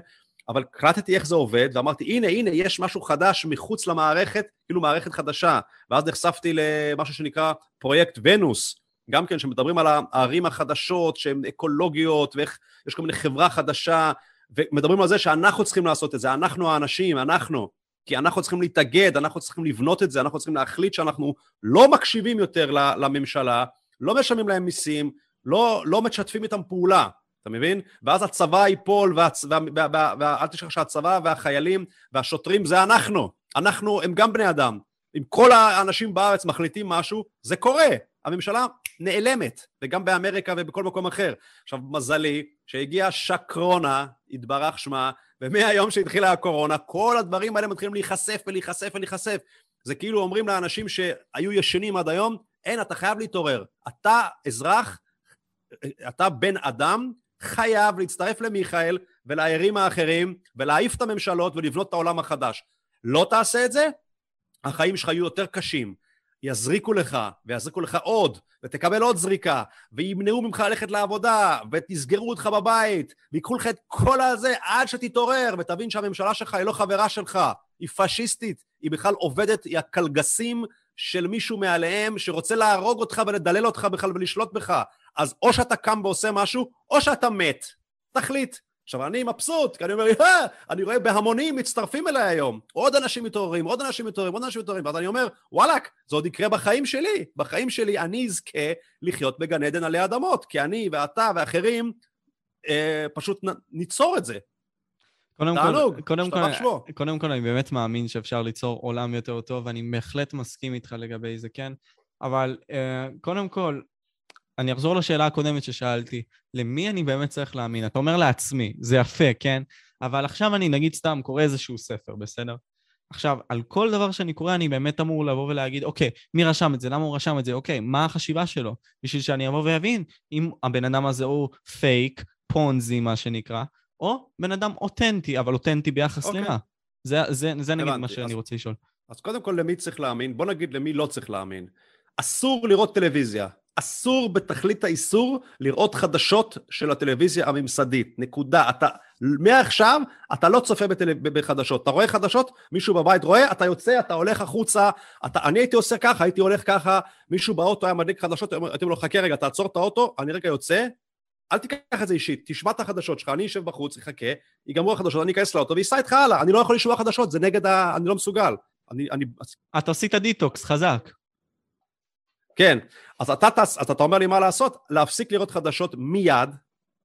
אבל קלטתי איך זה עובד, ואמרתי, הנה, הנה, יש משהו חדש מחוץ למערכת, כאילו מערכת חדשה. ואז נחשפתי למשהו שנקרא פרויקט ונוס, גם כן, שמדברים על הערים החדשות, שהן אקולוגיות, ואיך יש כל מיני חברה חדשה, ומדברים על זה שאנחנו צריכים לעשות את זה, אנחנו האנשים, אנחנו. כי אנחנו צריכים להתאגד, אנחנו צריכים לבנות את זה, אנחנו צריכים להחליט שאנחנו לא מקשיבים יותר לממשלה, לא משלמים להם מיסים, לא, לא משתפים איתם פעולה. אתה מבין? ואז הצבא ייפול, ואל תשכח שהצבא והחיילים והשוטרים זה אנחנו. אנחנו הם גם בני אדם. אם כל האנשים בארץ מחליטים משהו, זה קורה. הממשלה נעלמת, וגם באמריקה ובכל מקום אחר. עכשיו, מזלי שהגיעה שקרונה, התברך שמה, ומהיום שהתחילה הקורונה, כל הדברים האלה מתחילים להיחשף ולהיחשף ולהיחשף. זה כאילו אומרים לאנשים שהיו ישנים עד היום, אין, אתה חייב להתעורר. אתה אזרח, אתה בן אדם, חייב להצטרף למיכאל ולערים האחרים ולהעיף את הממשלות ולבנות את העולם החדש. לא תעשה את זה, החיים שלך יהיו יותר קשים. יזריקו לך, ויזריקו לך עוד, ותקבל עוד זריקה, וימנעו ממך ללכת לעבודה, ותסגרו אותך בבית, ויקחו לך את כל הזה עד שתתעורר, ותבין שהממשלה שלך היא לא חברה שלך, היא פשיסטית, היא בכלל עובדת, היא הקלגסים של מישהו מעליהם שרוצה להרוג אותך ולדלל אותך בכלל ולשלוט בך. אז או שאתה קם ועושה משהו, או שאתה מת. תחליט. עכשיו, אני מבסוט, כי אני אומר, אה, אני רואה בהמונים מצטרפים אליי היום. עוד אנשים מתעוררים, עוד אנשים מתעוררים, עוד אנשים מתעוררים. ואז אני אומר, וואלכ, זה עוד יקרה בחיים שלי. בחיים שלי אני אזכה לחיות בגן עדן עלי אדמות, כי אני ואתה ואחרים אה, פשוט נ, ניצור את זה. קודם כל, קודם כל, קודם כל, אני באמת מאמין שאפשר ליצור עולם יותר טוב, ואני בהחלט מסכים איתך לגבי זה, כן? אבל uh, קודם כל, אני אחזור לשאלה הקודמת ששאלתי, למי אני באמת צריך להאמין? אתה אומר לעצמי, זה יפה, כן? אבל עכשיו אני נגיד סתם קורא איזשהו ספר, בסדר? עכשיו, על כל דבר שאני קורא אני באמת אמור לבוא ולהגיד, אוקיי, מי רשם את זה? למה הוא רשם את זה? אוקיי, מה החשיבה שלו? בשביל שאני אבוא ואבין אם הבן אדם הזה הוא פייק, פונזי, מה שנקרא, או בן אדם אותנטי, אבל אותנטי ביחס אוקיי. למה? זה, זה, זה נגיד מה שאני אז, רוצה לשאול. אז קודם כל, למי צריך להאמין? בוא נגיד למי לא צריך להאמין. אסור לראות טלוויזיה. אסור בתכלית האיסור לראות חדשות של הטלוויזיה הממסדית, נקודה. אתה, מעכשיו אתה לא צופה בטל... בחדשות. אתה רואה חדשות, מישהו בבית רואה, אתה יוצא, אתה הולך החוצה, אתה... אני הייתי עושה ככה, הייתי הולך ככה, מישהו באוטו היה מדליק חדשות, הייתי אומר לו, חכה רגע, תעצור את האוטו, אני רגע יוצא, אל תיקח את זה אישית, תשמע את החדשות שלך, אני אשב בחוץ, אחכה, ייגמרו החדשות, אני אכנס לאוטו ואסע איתך הלאה, אני לא יכול לשמוע חדשות, זה נגד ה... אני לא מסוגל. אני... אני... אתה עשית דיטוקס, חזק. כן, אז אתה, אז אתה אומר לי מה לעשות? להפסיק לראות חדשות מיד,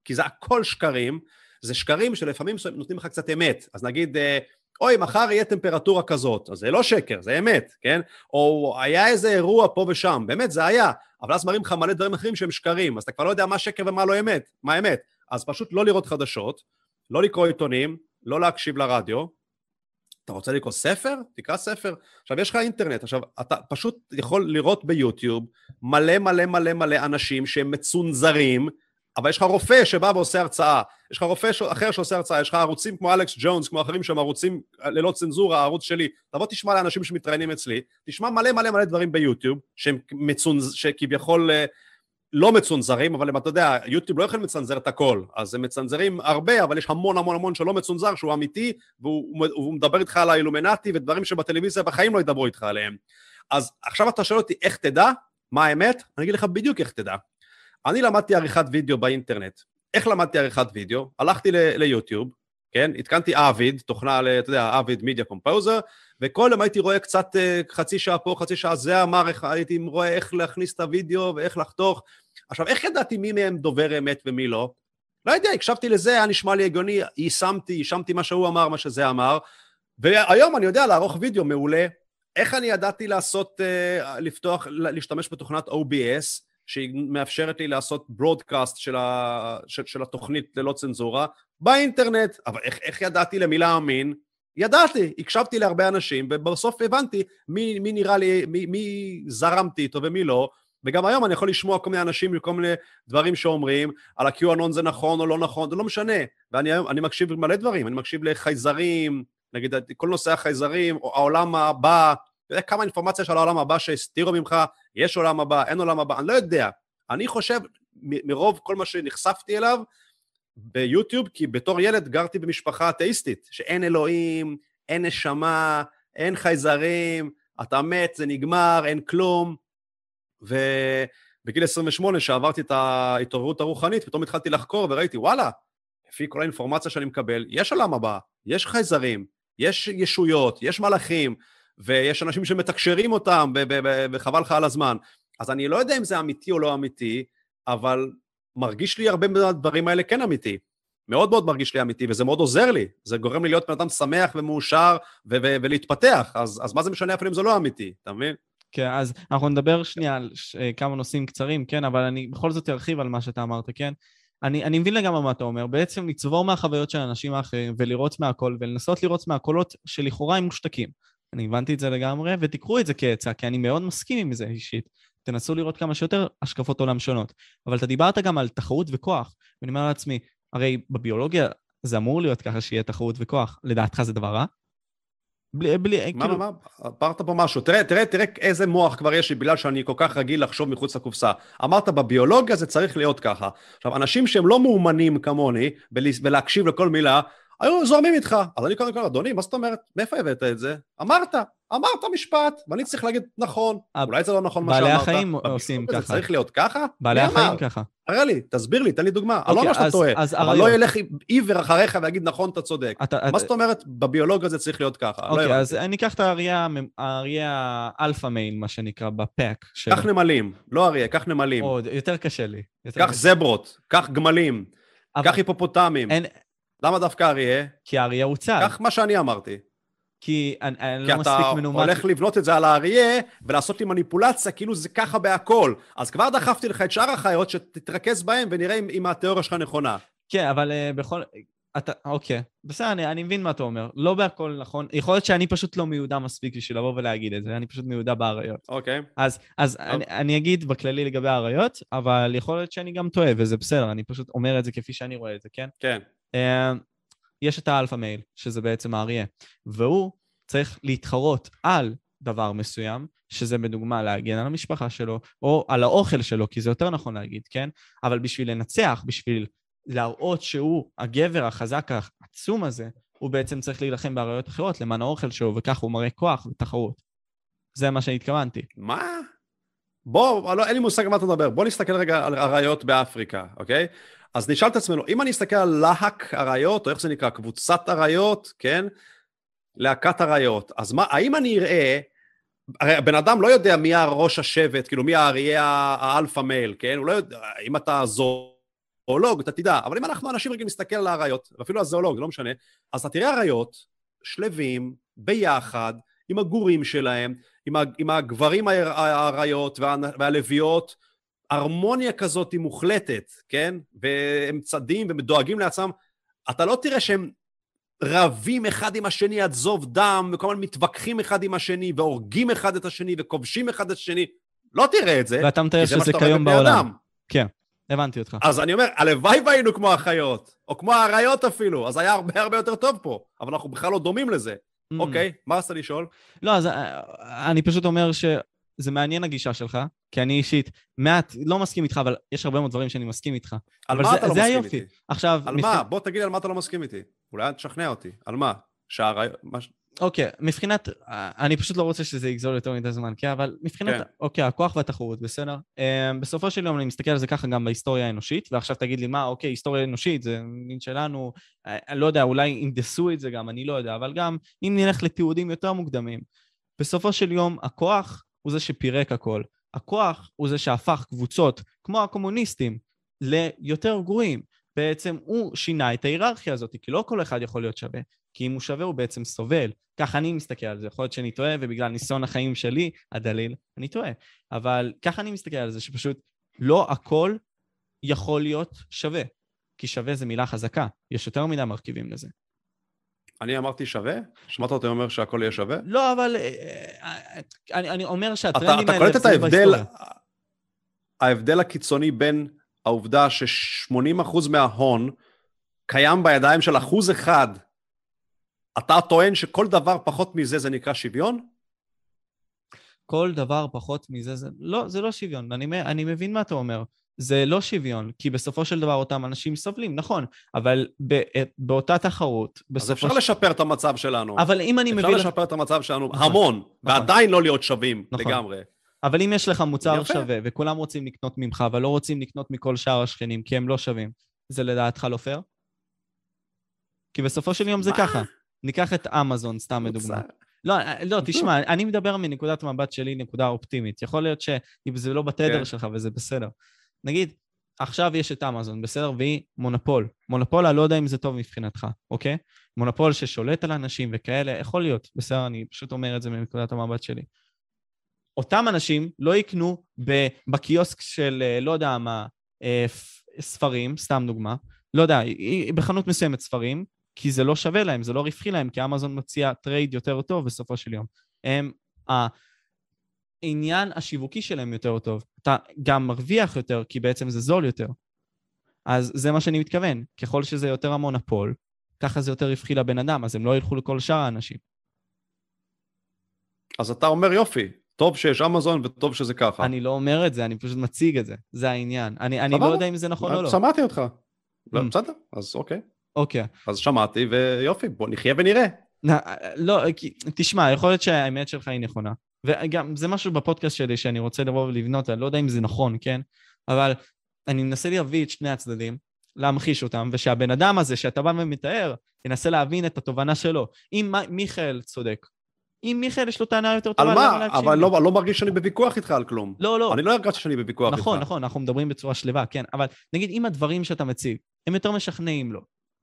כי זה הכל שקרים, זה שקרים שלפעמים נותנים לך קצת אמת, אז נגיד, אה, אוי, מחר יהיה טמפרטורה כזאת, אז זה לא שקר, זה אמת, כן? או היה איזה אירוע פה ושם, באמת זה היה, אבל אז מראים לך מלא דברים אחרים שהם שקרים, אז אתה כבר לא יודע מה שקר ומה לא אמת, מה אמת. אז פשוט לא לראות חדשות, לא לקרוא עיתונים, לא להקשיב לרדיו, אתה רוצה לקרוא ספר? תקרא ספר. עכשיו, יש לך אינטרנט, עכשיו, אתה פשוט יכול לראות ביוטיוב מלא מלא מלא מלא אנשים שהם מצונזרים, אבל יש לך רופא שבא ועושה הרצאה, יש לך רופא אחר שעושה הרצאה, יש לך ערוצים כמו אלכס ג'ונס, כמו אחרים שהם ערוצים ללא צנזורה, הערוץ שלי, תבוא תשמע לאנשים שמתראיינים אצלי, תשמע מלא מלא מלא דברים ביוטיוב, שהם מצונז... שכביכול אה, לא מצונזרים, אבל הם, אתה יודע, יוטיוב לא יכולים לצנזר את הכל, אז הם מצנזרים הרבה, אבל יש המון המון המון שלא מצונזר, שהוא אמיתי, והוא, והוא מדבר איתך על האילומינטי ודברים שבטלוויזיה בחיים לא ידברו איתך עליהם. אז עכשיו אתה שואל אותי איך תדע מה האמת? אני אגיד לך בדיוק איך תדע. אני למדתי עריכת וידאו באינטרנט. איך למדתי עריכת וידאו? הלכתי ליוטיוב, כן? התקנתי Avid, תוכנה, אתה יודע, Avid Media Composer, וכל יום הייתי רואה קצת אה, חצי שעה פה, חצי שעה זה אמר, הייתי רואה איך להכניס את הוידאו ואיך לחתוך. עכשיו, איך ידעתי מי מהם דובר אמת ומי לא? לא יודע, הקשבתי לזה, היה נשמע לי הגיוני, יישמתי, יישמתי מה שהוא אמר, מה שזה אמר, והיום אני יודע לערוך וידאו מעולה. איך אני ידעתי לעשות, uh, לפתוח, להשתמש בתוכנת OBS, שהיא מאפשרת לי לעשות broadcast של, ה, של, של התוכנית ללא צנזורה, באינטרנט, אבל איך, איך ידעתי למי להאמין? ידעתי, הקשבתי להרבה אנשים, ובסוף הבנתי מי, מי נראה לי, מי, מי זרמתי איתו ומי לא, וגם היום אני יכול לשמוע כל מיני אנשים מכל מיני דברים שאומרים, על ה-QAnon זה נכון או לא נכון, זה לא משנה. ואני מקשיב למלא דברים, אני מקשיב לחייזרים, נגיד כל נושא החייזרים, או העולם הבא, אתה יודע כמה אינפורמציה יש על העולם הבא שהסתירו ממך, יש עולם הבא, אין עולם הבא, אני לא יודע. אני חושב, מרוב כל מה שנחשפתי אליו, ביוטיוב, כי בתור ילד גרתי במשפחה אתאיסטית, שאין אלוהים, אין נשמה, אין חייזרים, אתה מת, זה נגמר, אין כלום. ובגיל 28, שעברתי את ההתעוררות הרוחנית, פתאום התחלתי לחקור וראיתי, וואלה, לפי כל האינפורמציה שאני מקבל, יש עולם הבא, יש חייזרים, יש ישויות, יש מלאכים, ויש אנשים שמתקשרים אותם, וחבל לך על הזמן. אז אני לא יודע אם זה אמיתי או לא אמיתי, אבל מרגיש לי הרבה מהדברים האלה כן אמיתי. מאוד מאוד מרגיש לי אמיתי, וזה מאוד עוזר לי. זה גורם לי להיות בן אדם שמח ומאושר ולהתפתח, אז, אז מה זה משנה אפילו אם זה לא אמיתי, אתה מבין? כן, אז אנחנו נדבר שנייה על ש- אה, כמה נושאים קצרים, כן, אבל אני בכל זאת ארחיב על מה שאתה אמרת, כן? אני, אני מבין לגמרי מה אתה אומר, בעצם לצבור מהחוויות של האנשים האחרים ולראות מהכל ולנסות לראות מהקולות שלכאורה הם מושתקים. אני הבנתי את זה לגמרי, ותיקחו את זה כעצה, כי אני מאוד מסכים עם זה אישית. תנסו לראות כמה שיותר השקפות עולם שונות. אבל אתה דיברת גם על תחרות וכוח, ואני אומר לעצמי, הרי בביולוגיה זה אמור להיות ככה שיהיה תחרות וכוח. לדעתך זה דבר רע? בלי, בלי, מה, כאילו... מה, מה, אמרת פה משהו. תראה, תראה, תראה איזה מוח כבר יש לי, בגלל שאני כל כך רגיל לחשוב מחוץ לקופסה. אמרת, בביולוגיה זה צריך להיות ככה. עכשיו, אנשים שהם לא מאומנים כמוני, ולהקשיב לכל מילה, היו זורמים איתך. אז אני קודם כל, אדוני, מה זאת אומרת? מאיפה הבאת את זה? אמרת, אמרת משפט, ואני צריך להגיד, נכון, אולי זה לא נכון מה שאמרת. בעלי החיים עושים ככה. זה צריך להיות ככה? בעלי החיים ככה. תראה לי, תסביר לי, תן לי דוגמה. אני לא אומר שאתה טועה, אבל לא ילך עיוור אחריך ויגיד, נכון, אתה צודק. מה זאת אומרת, בביולוגיה זה צריך להיות ככה? לא אוקיי, אז אני אקח את האריה האלפא מיין, מה שנקרא, בפק. קח נמלים, לא אריה, קח נמלים. יותר קשה לי. קח זברות, קח גמלים, קח היפופוטמים. למה דווקא אריה? כי האריה הוא צד. קח מה שאני אמרתי. כי אני, אני לא מספיק מנומק. כי אתה הולך לבנות את זה על האריה ולעשות לי מניפולציה כאילו זה ככה בהכל. אז כבר דחפתי לך את שאר החיות שתתרכז בהם ונראה אם, אם התיאוריה שלך נכונה. כן, אבל uh, בכל... אתה, אוקיי, בסדר, אני, אני מבין מה אתה אומר. לא בהכל נכון. יכול להיות שאני פשוט לא מיודע מספיק בשביל לבוא ולהגיד את זה, אני פשוט מיודע באריות. אוקיי. אז, אז אני, אני אגיד בכללי לגבי האריות, אבל יכול להיות שאני גם טועה, וזה בסדר, אני פשוט אומר את זה כפי שאני רואה את זה, כן? כן. Uh, יש את האלפא מייל, שזה בעצם האריה, והוא צריך להתחרות על דבר מסוים, שזה בדוגמה להגן על המשפחה שלו, או על האוכל שלו, כי זה יותר נכון להגיד, כן? אבל בשביל לנצח, בשביל להראות שהוא הגבר החזק העצום הזה, הוא בעצם צריך להילחם באריות אחרות למען האוכל שלו, וכך הוא מראה כוח ותחרות. זה מה שהתכוונתי. מה? בוא, לא, אין לי מושג על מה אתה מדבר. בוא נסתכל רגע על אריות באפריקה, אוקיי? אז נשאל את עצמנו, אם אני אסתכל על להק אריות, או איך זה נקרא, קבוצת אריות, כן? להקת אריות, אז מה, האם אני אראה, הרי הבן אדם לא יודע מי הראש השבט, כאילו מי האריה האלפא מייל, כן? הוא לא יודע, אם אתה זואולוג, אתה תדע, אבל אם אנחנו אנשים רגילים להסתכל על האריות, ואפילו הזואולוג, לא משנה, אז אתה תראה אריות, שלווים, ביחד, עם הגורים שלהם, עם, עם הגברים האריות והלוויות, הרמוניה כזאת היא מוחלטת, כן? והם צדים ודואגים לעצמם. אתה לא תראה שהם רבים אחד עם השני עד זוב דם, וכל הזמן מתווכחים אחד עם השני, והורגים אחד את השני, וכובשים אחד את השני. לא תראה את זה, ואתה מתאר שזה כיום בעולם. כן, הבנתי אותך. אז אני אומר, הלוואי והיינו כמו החיות, או כמו האריות אפילו, אז היה הרבה הרבה יותר טוב פה, אבל אנחנו בכלל לא דומים לזה. Mm. אוקיי, מה רצית לשאול? לא, אז אה, אני פשוט אומר ש... זה מעניין הגישה שלך, כי אני אישית מעט, לא מסכים איתך, אבל יש הרבה מאוד דברים שאני מסכים איתך. על מה זה, אתה לא מסכים היופי. איתי? עכשיו... על מה? בוא תגיד על מה אתה לא מסכים איתי. אולי תשכנע אותי. על מה? שהר... אוקיי, מבחינת, אני פשוט לא רוצה שזה יגזול יותר מדי זמן, כן? אבל מבחינת, כן. אוקיי, הכוח והתחרות, בסדר? Um, בסופו של יום אני מסתכל על זה ככה גם בהיסטוריה האנושית, ועכשיו תגיד לי, מה, אוקיי, היסטוריה אנושית, זה מין שלנו, אני אה, לא יודע, אולי הנדסו את זה גם, אני לא יודע, אבל גם אם נלך לתיעודים יותר מוקדמים, בסופו של יום הכוח הוא זה שפירק הכל. הכוח הוא זה שהפך קבוצות, כמו הקומוניסטים, ליותר גרועים. בעצם הוא שינה את ההיררכיה הזאת, כי לא כל אחד יכול להיות שווה, כי אם הוא שווה הוא בעצם סובל. ככה אני מסתכל על זה, יכול להיות שאני טועה, ובגלל ניסיון החיים שלי, הדליל, אני טועה. אבל ככה אני מסתכל על זה, שפשוט לא הכל יכול להיות שווה. כי שווה זה מילה חזקה, יש יותר מדי מרכיבים לזה. אני אמרתי שווה? שמעת אותי אומר שהכל יהיה שווה? לא, אבל אה, אה, אני, אני אומר שהטרנדים האלה... אתה קולט את ההבדל, ההבדל הקיצוני בין העובדה ש-80% מההון קיים בידיים של אחוז אחד, אתה טוען שכל דבר פחות מזה זה נקרא שוויון? כל דבר פחות מזה זה... לא, זה לא שוויון. אני, אני מבין מה אתה אומר. זה לא שוויון, כי בסופו של דבר אותם אנשים סובלים, נכון, אבל באותה תחרות, בסופו... אז אפשר ש... לשפר את המצב שלנו. אבל אם אני מבין... אפשר לשפר את המצב שלנו נכון, המון, נכון. ועדיין לא להיות שווים נכון. לגמרי. אבל אם יש לך מוצר יפה. שווה, וכולם רוצים לקנות ממך, אבל לא רוצים לקנות מכל שאר השכנים, כי הם לא שווים, זה לדעתך לא פייר? כי בסופו של יום זה ככה. ניקח את אמזון, סתם לדוגמה. לא, לא, תשמע, אני מדבר מנקודת מבט שלי, נקודה אופטימית. יכול להיות שאם זה לא בתדר כן. שלך וזה בסדר. נגיד, עכשיו יש את אמזון, בסדר? והיא מונופול. מונופול, אני לא יודע אם זה טוב מבחינתך, אוקיי? מונופול ששולט על אנשים וכאלה, יכול להיות, בסדר? אני פשוט אומר את זה מנקודת המבט שלי. אותם אנשים לא יקנו בקיוסק של, אה, לא יודע מה, אה, ספרים, סתם דוגמה, לא יודע, בחנות מסוימת ספרים, כי זה לא שווה להם, זה לא רווחי להם, כי אמזון מציע trade יותר טוב בסופו של יום. הם, העניין השיווקי שלהם יותר טוב. אתה גם מרוויח יותר, כי בעצם זה זול יותר. אז זה מה שאני מתכוון. ככל שזה יותר המונופול, ככה זה יותר רווחי לבן אדם, אז הם לא ילכו לכל שאר האנשים. אז אתה אומר יופי, טוב שיש אמזון וטוב שזה ככה. אני לא אומר את זה, אני פשוט מציג את זה, זה העניין. אני, אני לא יודע אם זה נכון או לא. שמעתי אותך. mm. בסדר, אז אוקיי. אוקיי. אז שמעתי, ויופי, בוא נחיה ונראה. לא, תשמע, יכול להיות שהאמת שלך היא נכונה. וגם, זה משהו בפודקאסט שלי שאני רוצה לבוא ולבנות, אני לא יודע אם זה נכון, כן? אבל אני מנסה להביא את שני הצדדים, להמחיש אותם, ושהבן אדם הזה שאתה בא ומתאר, ינסה להבין את התובנה שלו. אם מיכאל צודק, אם מיכאל יש לו טענה יותר טובה, על מה? אבל לא, לא מרגיש שאני בוויכוח איתך על כלום. לא, לא. אני לא הרגשתי שאני בוויכוח נכון, איתך. נכון, נכון, אנחנו מדברים בצורה שלווה, כן. אבל נגיד, אם הדברים שאתה מציג, הם יותר משכנעים לו,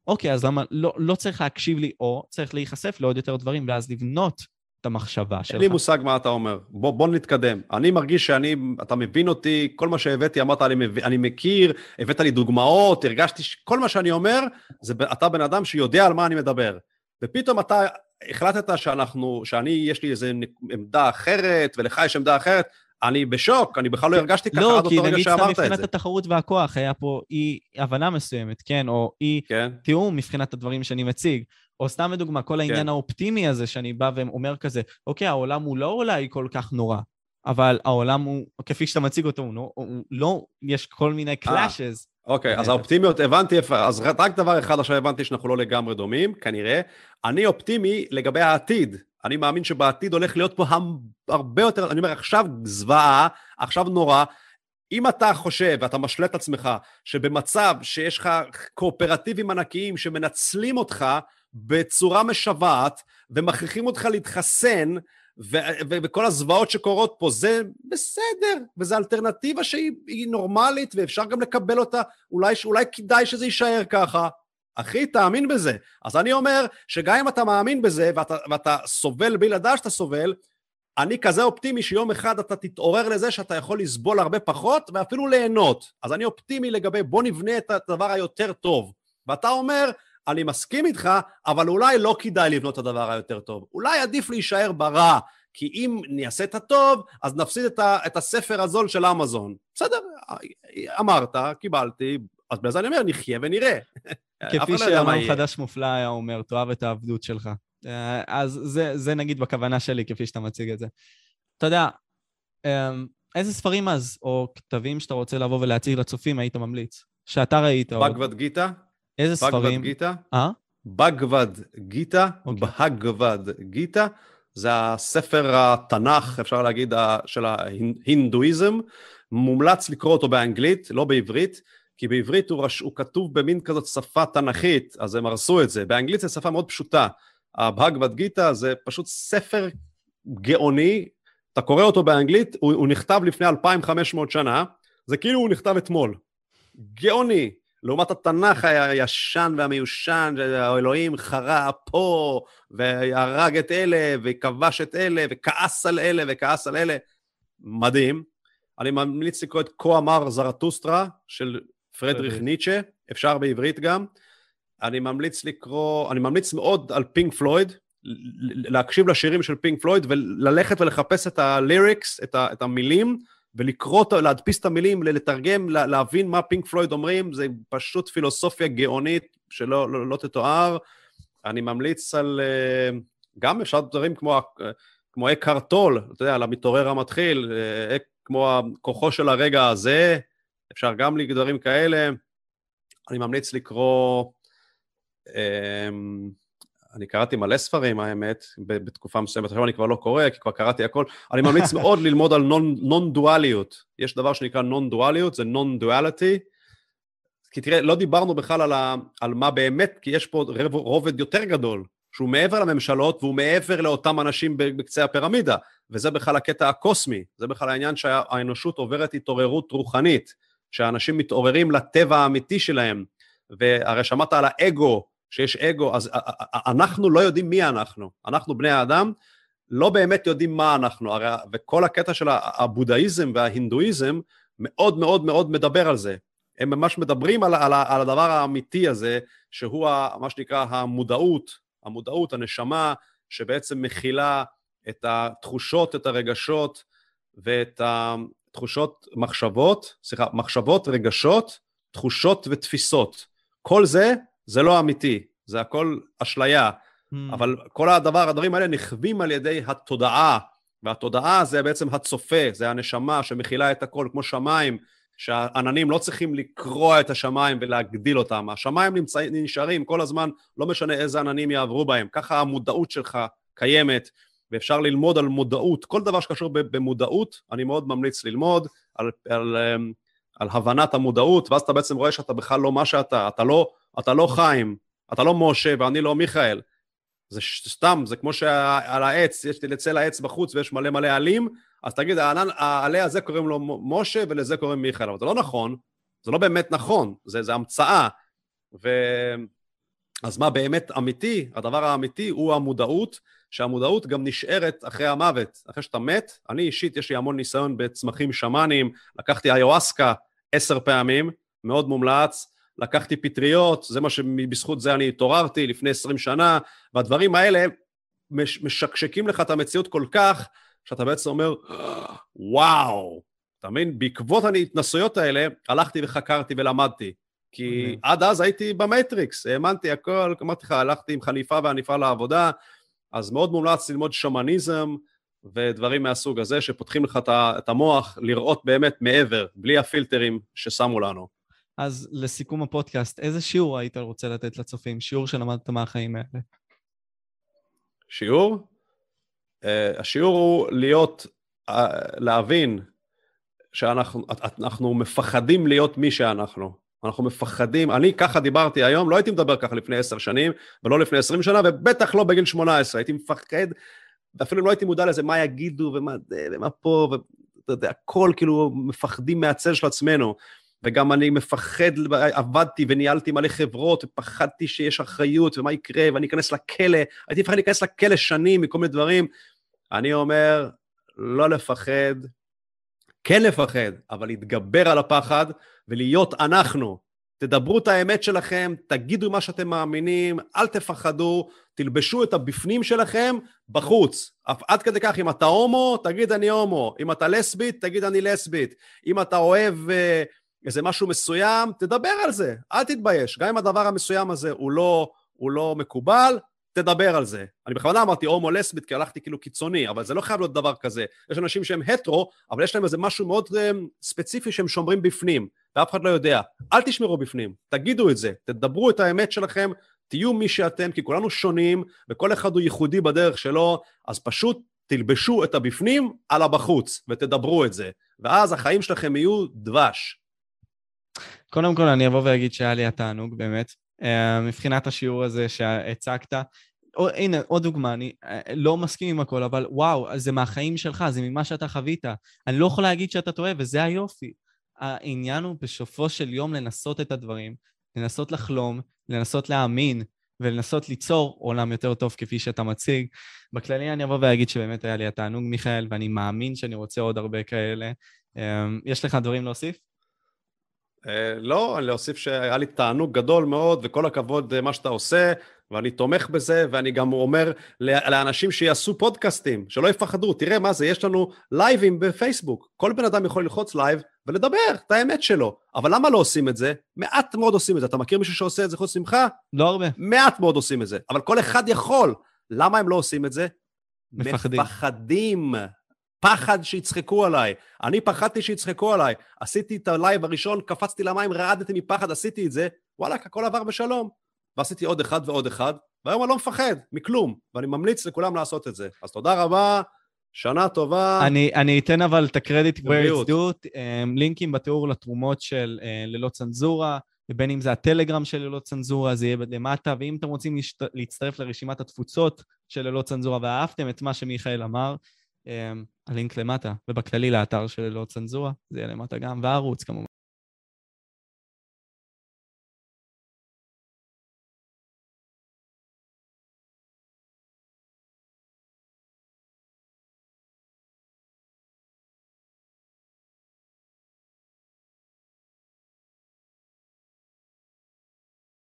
אוקיי, אז למה, לא, לא צריך להקשיב לי, או צריך להיחשף לעוד יותר דברים, ואז לבנות את המחשבה שלך. אין לי מושג מה אתה אומר. בוא, בוא נתקדם. אני מרגיש שאני, אתה מבין אותי, כל מה שהבאתי, אמרת, אני, אני מכיר, הבאת לי דוגמאות, הרגשתי כל מה שאני אומר, זה אתה בן אדם שיודע על מה אני מדבר. ופתאום אתה החלטת שאנחנו, שאני, יש לי איזו עמדה אחרת, ולך יש עמדה אחרת, אני בשוק, אני בכלל לא הרגשתי ככה לא, עד אותו רגע שאמרת את זה. לא, כי נגיד מבחינת התחרות והכוח, היה פה אי הבנה מסוימת, כן? או אי כן. תיאום מבחינת הדברים שאני מציג. או סתם לדוגמה, כל העניין כן. האופטימי הזה שאני בא ואומר כזה, אוקיי, העולם הוא לא אולי כל כך נורא, אבל העולם הוא, כפי שאתה מציג אותו, הוא לא, הוא לא יש כל מיני קלאשז. אוקיי, אז האופטימיות, הבנתי איפה, אז רק דבר אחד עכשיו הבנתי שאנחנו לא לגמרי דומים, כנראה. אני אופטימי לגבי העתיד. אני מאמין שבעתיד הולך להיות פה הרבה יותר, אני אומר, עכשיו זוועה, עכשיו נורא. אם אתה חושב ואתה משלה את עצמך שבמצב שיש לך קואופרטיבים ענקיים שמנצלים אותך בצורה משוועת ומכריחים אותך להתחסן וכל הזוועות שקורות פה, זה בסדר, וזו אלטרנטיבה שהיא נורמלית ואפשר גם לקבל אותה, אולי, אולי כדאי שזה יישאר ככה. אחי, תאמין בזה. אז אני אומר שגם אם אתה מאמין בזה ואתה, ואתה סובל בלי שאתה סובל, אני כזה אופטימי שיום אחד אתה תתעורר לזה שאתה יכול לסבול הרבה פחות ואפילו ליהנות. אז אני אופטימי לגבי בוא נבנה את הדבר היותר טוב. ואתה אומר, אני מסכים איתך, אבל אולי לא כדאי לבנות את הדבר היותר טוב. אולי עדיף להישאר ברע, כי אם נעשה את הטוב, אז נפסיד את, ה, את הספר הזול של אמזון. בסדר, אמרת, קיבלתי, אז בזה אני אומר, נחיה ונראה. כפי לא שאמר חדש מופלא היה אומר, תאהב את העבדות שלך. אה, אז זה, זה נגיד בכוונה שלי, כפי שאתה מציג את זה. אתה יודע, אמ, איזה ספרים אז, או כתבים שאתה רוצה לבוא ולהציג לצופים, היית ממליץ? שאתה ראית. בגבד גיטה? איזה ספרים? בגבד גיטה? אה? בגבד גיטה, בגבד גיטה. זה הספר התנ"ך, אפשר להגיד, של ההינדואיזם. מומלץ לקרוא אותו באנגלית, לא בעברית, כי בעברית הוא, רש... הוא כתוב במין כזאת שפה תנ"כית, אז הם הרסו את זה. באנגלית זו שפה מאוד פשוטה. הבהגבד גיטה זה פשוט ספר גאוני, אתה קורא אותו באנגלית, הוא, הוא נכתב לפני 2,500 שנה, זה כאילו הוא נכתב אתמול. גאוני. לעומת התנ"ך הישן והמיושן, שהאלוהים חרה פה, והרג את אלה, וכבש את אלה, וכעס על אלה, וכעס על אלה. מדהים. אני ממליץ לקרוא את כה אמר זרטוסטרה של פרדריך ניטשה, אפשר בעברית גם. אני ממליץ לקרוא, אני ממליץ מאוד על פינק פלויד, להקשיב לשירים של פינק פלויד וללכת ולחפש את הליריקס, את, ה, את המילים, ולקרוא, להדפיס את המילים, לתרגם, להבין מה פינק פלויד אומרים, זה פשוט פילוסופיה גאונית שלא לא, לא תתואר. אני ממליץ על, אה, גם אפשר דברים כמו, כמו אקהרט טול, אתה יודע, על המתעורר המתחיל, אה, כמו כוחו של הרגע הזה, אפשר גם לדברים כאלה. אני ממליץ לקרוא, אמ, אני קראתי מלא ספרים, האמת, בתקופה מסוימת, עכשיו אני כבר לא קורא, כי כבר קראתי הכל. אני ממליץ מאוד ללמוד על נון-דואליות. יש דבר שנקרא נון-דואליות, זה נון-דואליטי. כי תראה, לא דיברנו בכלל על, ה, על מה באמת, כי יש פה רובד יותר גדול, שהוא מעבר לממשלות והוא מעבר לאותם אנשים בקצה הפירמידה, וזה בכלל הקטע הקוסמי, זה בכלל העניין שהאנושות עוברת התעוררות רוחנית, שאנשים מתעוררים לטבע האמיתי שלהם, והרי שמעת על האגו, שיש אגו, אז אנחנו לא יודעים מי אנחנו, אנחנו בני האדם, לא באמת יודעים מה אנחנו, הרי, וכל הקטע של הבודהיזם וההינדואיזם מאוד מאוד מאוד מדבר על זה. הם ממש מדברים על, על, על הדבר האמיתי הזה, שהוא ה, מה שנקרא המודעות, המודעות, הנשמה, שבעצם מכילה את התחושות, את הרגשות ואת התחושות, מחשבות, סליחה, מחשבות, רגשות, תחושות ותפיסות. כל זה, זה לא אמיתי, זה הכל אשליה, mm. אבל כל הדבר, הדברים האלה נכווים על ידי התודעה, והתודעה זה בעצם הצופה, זה הנשמה שמכילה את הכל, כמו שמיים, שהעננים לא צריכים לקרוע את השמיים ולהגדיל אותם, השמיים נמצא, נשארים כל הזמן, לא משנה איזה עננים יעברו בהם, ככה המודעות שלך קיימת, ואפשר ללמוד על מודעות, כל דבר שקשור במודעות, אני מאוד ממליץ ללמוד על, על, אמ, על הבנת המודעות, ואז אתה בעצם רואה שאתה בכלל לא מה שאתה, אתה לא, אתה לא חיים, אתה לא משה ואני לא מיכאל. זה סתם, זה כמו שעל העץ, יש לצל העץ בחוץ ויש מלא מלא עלים, אז תגיד, העלה הזה קוראים לו משה ולזה קוראים מיכאל, אבל זה לא נכון, זה לא באמת נכון, זה, זה המצאה. ו... אז מה באמת אמיתי? הדבר האמיתי הוא המודעות, שהמודעות גם נשארת אחרי המוות, אחרי שאתה מת. אני אישית, יש לי המון ניסיון בצמחים שמאניים, לקחתי איואסקה עשר פעמים, מאוד מומלץ, לקחתי פטריות, זה מה שבזכות זה אני התעוררתי לפני עשרים שנה, והדברים האלה משקשקים לך את המציאות כל כך, שאתה בעצם אומר, וואו, אתה מבין? בעקבות ההתנסויות האלה, הלכתי וחקרתי ולמדתי. כי mm-hmm. עד אז הייתי במטריקס, האמנתי הכל, אמרתי לך, הלכתי עם חליפה ועניפה לעבודה, אז מאוד מומלץ ללמוד שמניזם ודברים מהסוג הזה, שפותחים לך את המוח לראות באמת מעבר, בלי הפילטרים ששמו לנו. אז לסיכום הפודקאסט, איזה שיעור היית רוצה לתת לצופים? שיעור שלמדת מהחיים האלה. שיעור? Uh, השיעור הוא להיות, uh, להבין שאנחנו מפחדים להיות מי שאנחנו. אנחנו מפחדים, אני ככה דיברתי היום, לא הייתי מדבר ככה לפני עשר שנים, ולא לפני עשרים שנה, ובטח לא בגיל שמונה עשרה, הייתי מפחד, ואפילו לא הייתי מודע לזה, מה יגידו, ומה ומה פה, ואתה יודע, הכל כאילו מפחדים מהצל של עצמנו. וגם אני מפחד, עבדתי וניהלתי מלא חברות, ופחדתי שיש אחריות, ומה יקרה, ואני אכנס לכלא, הייתי מפחד להיכנס לכלא שנים מכל מיני דברים. אני אומר, לא לפחד, כן לפחד, אבל להתגבר על הפחד ולהיות אנחנו. תדברו את האמת שלכם, תגידו מה שאתם מאמינים, אל תפחדו, תלבשו את הבפנים שלכם בחוץ. עד כדי כך, אם אתה הומו, תגיד אני הומו. אם אתה לסבית, תגיד אני לסבית. אם אתה אוהב אה, איזה משהו מסוים, תדבר על זה, אל תתבייש. גם אם הדבר המסוים הזה הוא לא, הוא לא מקובל, תדבר על זה. אני בכוונה אמרתי הומו לסבית כי הלכתי כאילו קיצוני, אבל זה לא חייב להיות דבר כזה. יש אנשים שהם הטרו, אבל יש להם איזה משהו מאוד um, ספציפי שהם שומרים בפנים, ואף אחד לא יודע. אל תשמרו בפנים, תגידו את זה, תדברו את האמת שלכם, תהיו מי שאתם, כי כולנו שונים, וכל אחד הוא ייחודי בדרך שלו, אז פשוט תלבשו את הבפנים על הבחוץ, ותדברו את זה. ואז החיים שלכם יהיו דבש. קודם כל, אני אבוא ואגיד שהיה לי התענוג, באמת. אה, מבחינת השיעור הזה שהצגת, או, הנה, עוד דוגמה, אני אה, לא מסכים עם הכל, אבל וואו, זה מהחיים שלך, זה ממה שאתה חווית. אני לא יכול להגיד שאתה טועה, וזה היופי. העניין הוא בסופו של יום לנסות את הדברים, לנסות לחלום, לנסות להאמין, ולנסות ליצור עולם יותר טוב כפי שאתה מציג. בכללי אני אבוא ואגיד שבאמת היה לי התענוג, מיכאל, ואני מאמין שאני רוצה עוד הרבה כאלה. אמ, יש לך דברים להוסיף? אה, לא, להוסיף שהיה לי תענוג גדול מאוד, וכל הכבוד אה, מה שאתה עושה, ואני תומך בזה, ואני גם אומר לאנשים שיעשו פודקאסטים, שלא יפחדו, תראה מה זה, יש לנו לייבים בפייסבוק, כל בן אדם יכול ללחוץ לייב ולדבר את האמת שלו, אבל למה לא עושים את זה? מעט מאוד עושים את זה, אתה מכיר מישהו שעושה את זה חוץ ממך? לא הרבה. מעט מאוד עושים את זה, אבל כל אחד יכול. למה הם לא עושים את זה? מפחדים. מפחדים. פחד שיצחקו עליי. אני פחדתי שיצחקו עליי. עשיתי את הלייב הראשון, קפצתי למים, רעדתי מפחד, עשיתי את זה, וואלה, הכל עבר בשלום. ועשיתי עוד אחד ועוד אחד, והיום אני לא מפחד מכלום, ואני ממליץ לכולם לעשות את זה. אז תודה רבה, שנה טובה. אני, אני אתן אבל את הקרדיט where it's due, um, לינקים בתיאור לתרומות של uh, ללא צנזורה, ובין אם זה הטלגרם של ללא צנזורה, זה יהיה למטה, ואם אתם רוצים להשת... להצטרף לרשימת התפוצות של ללא צנזורה ואהבתם את מה שמיכאל אמר, um, הלינק למטה, ובכללי לאתר של ללא צנזורה, זה יהיה למטה גם, והערוץ כמובן.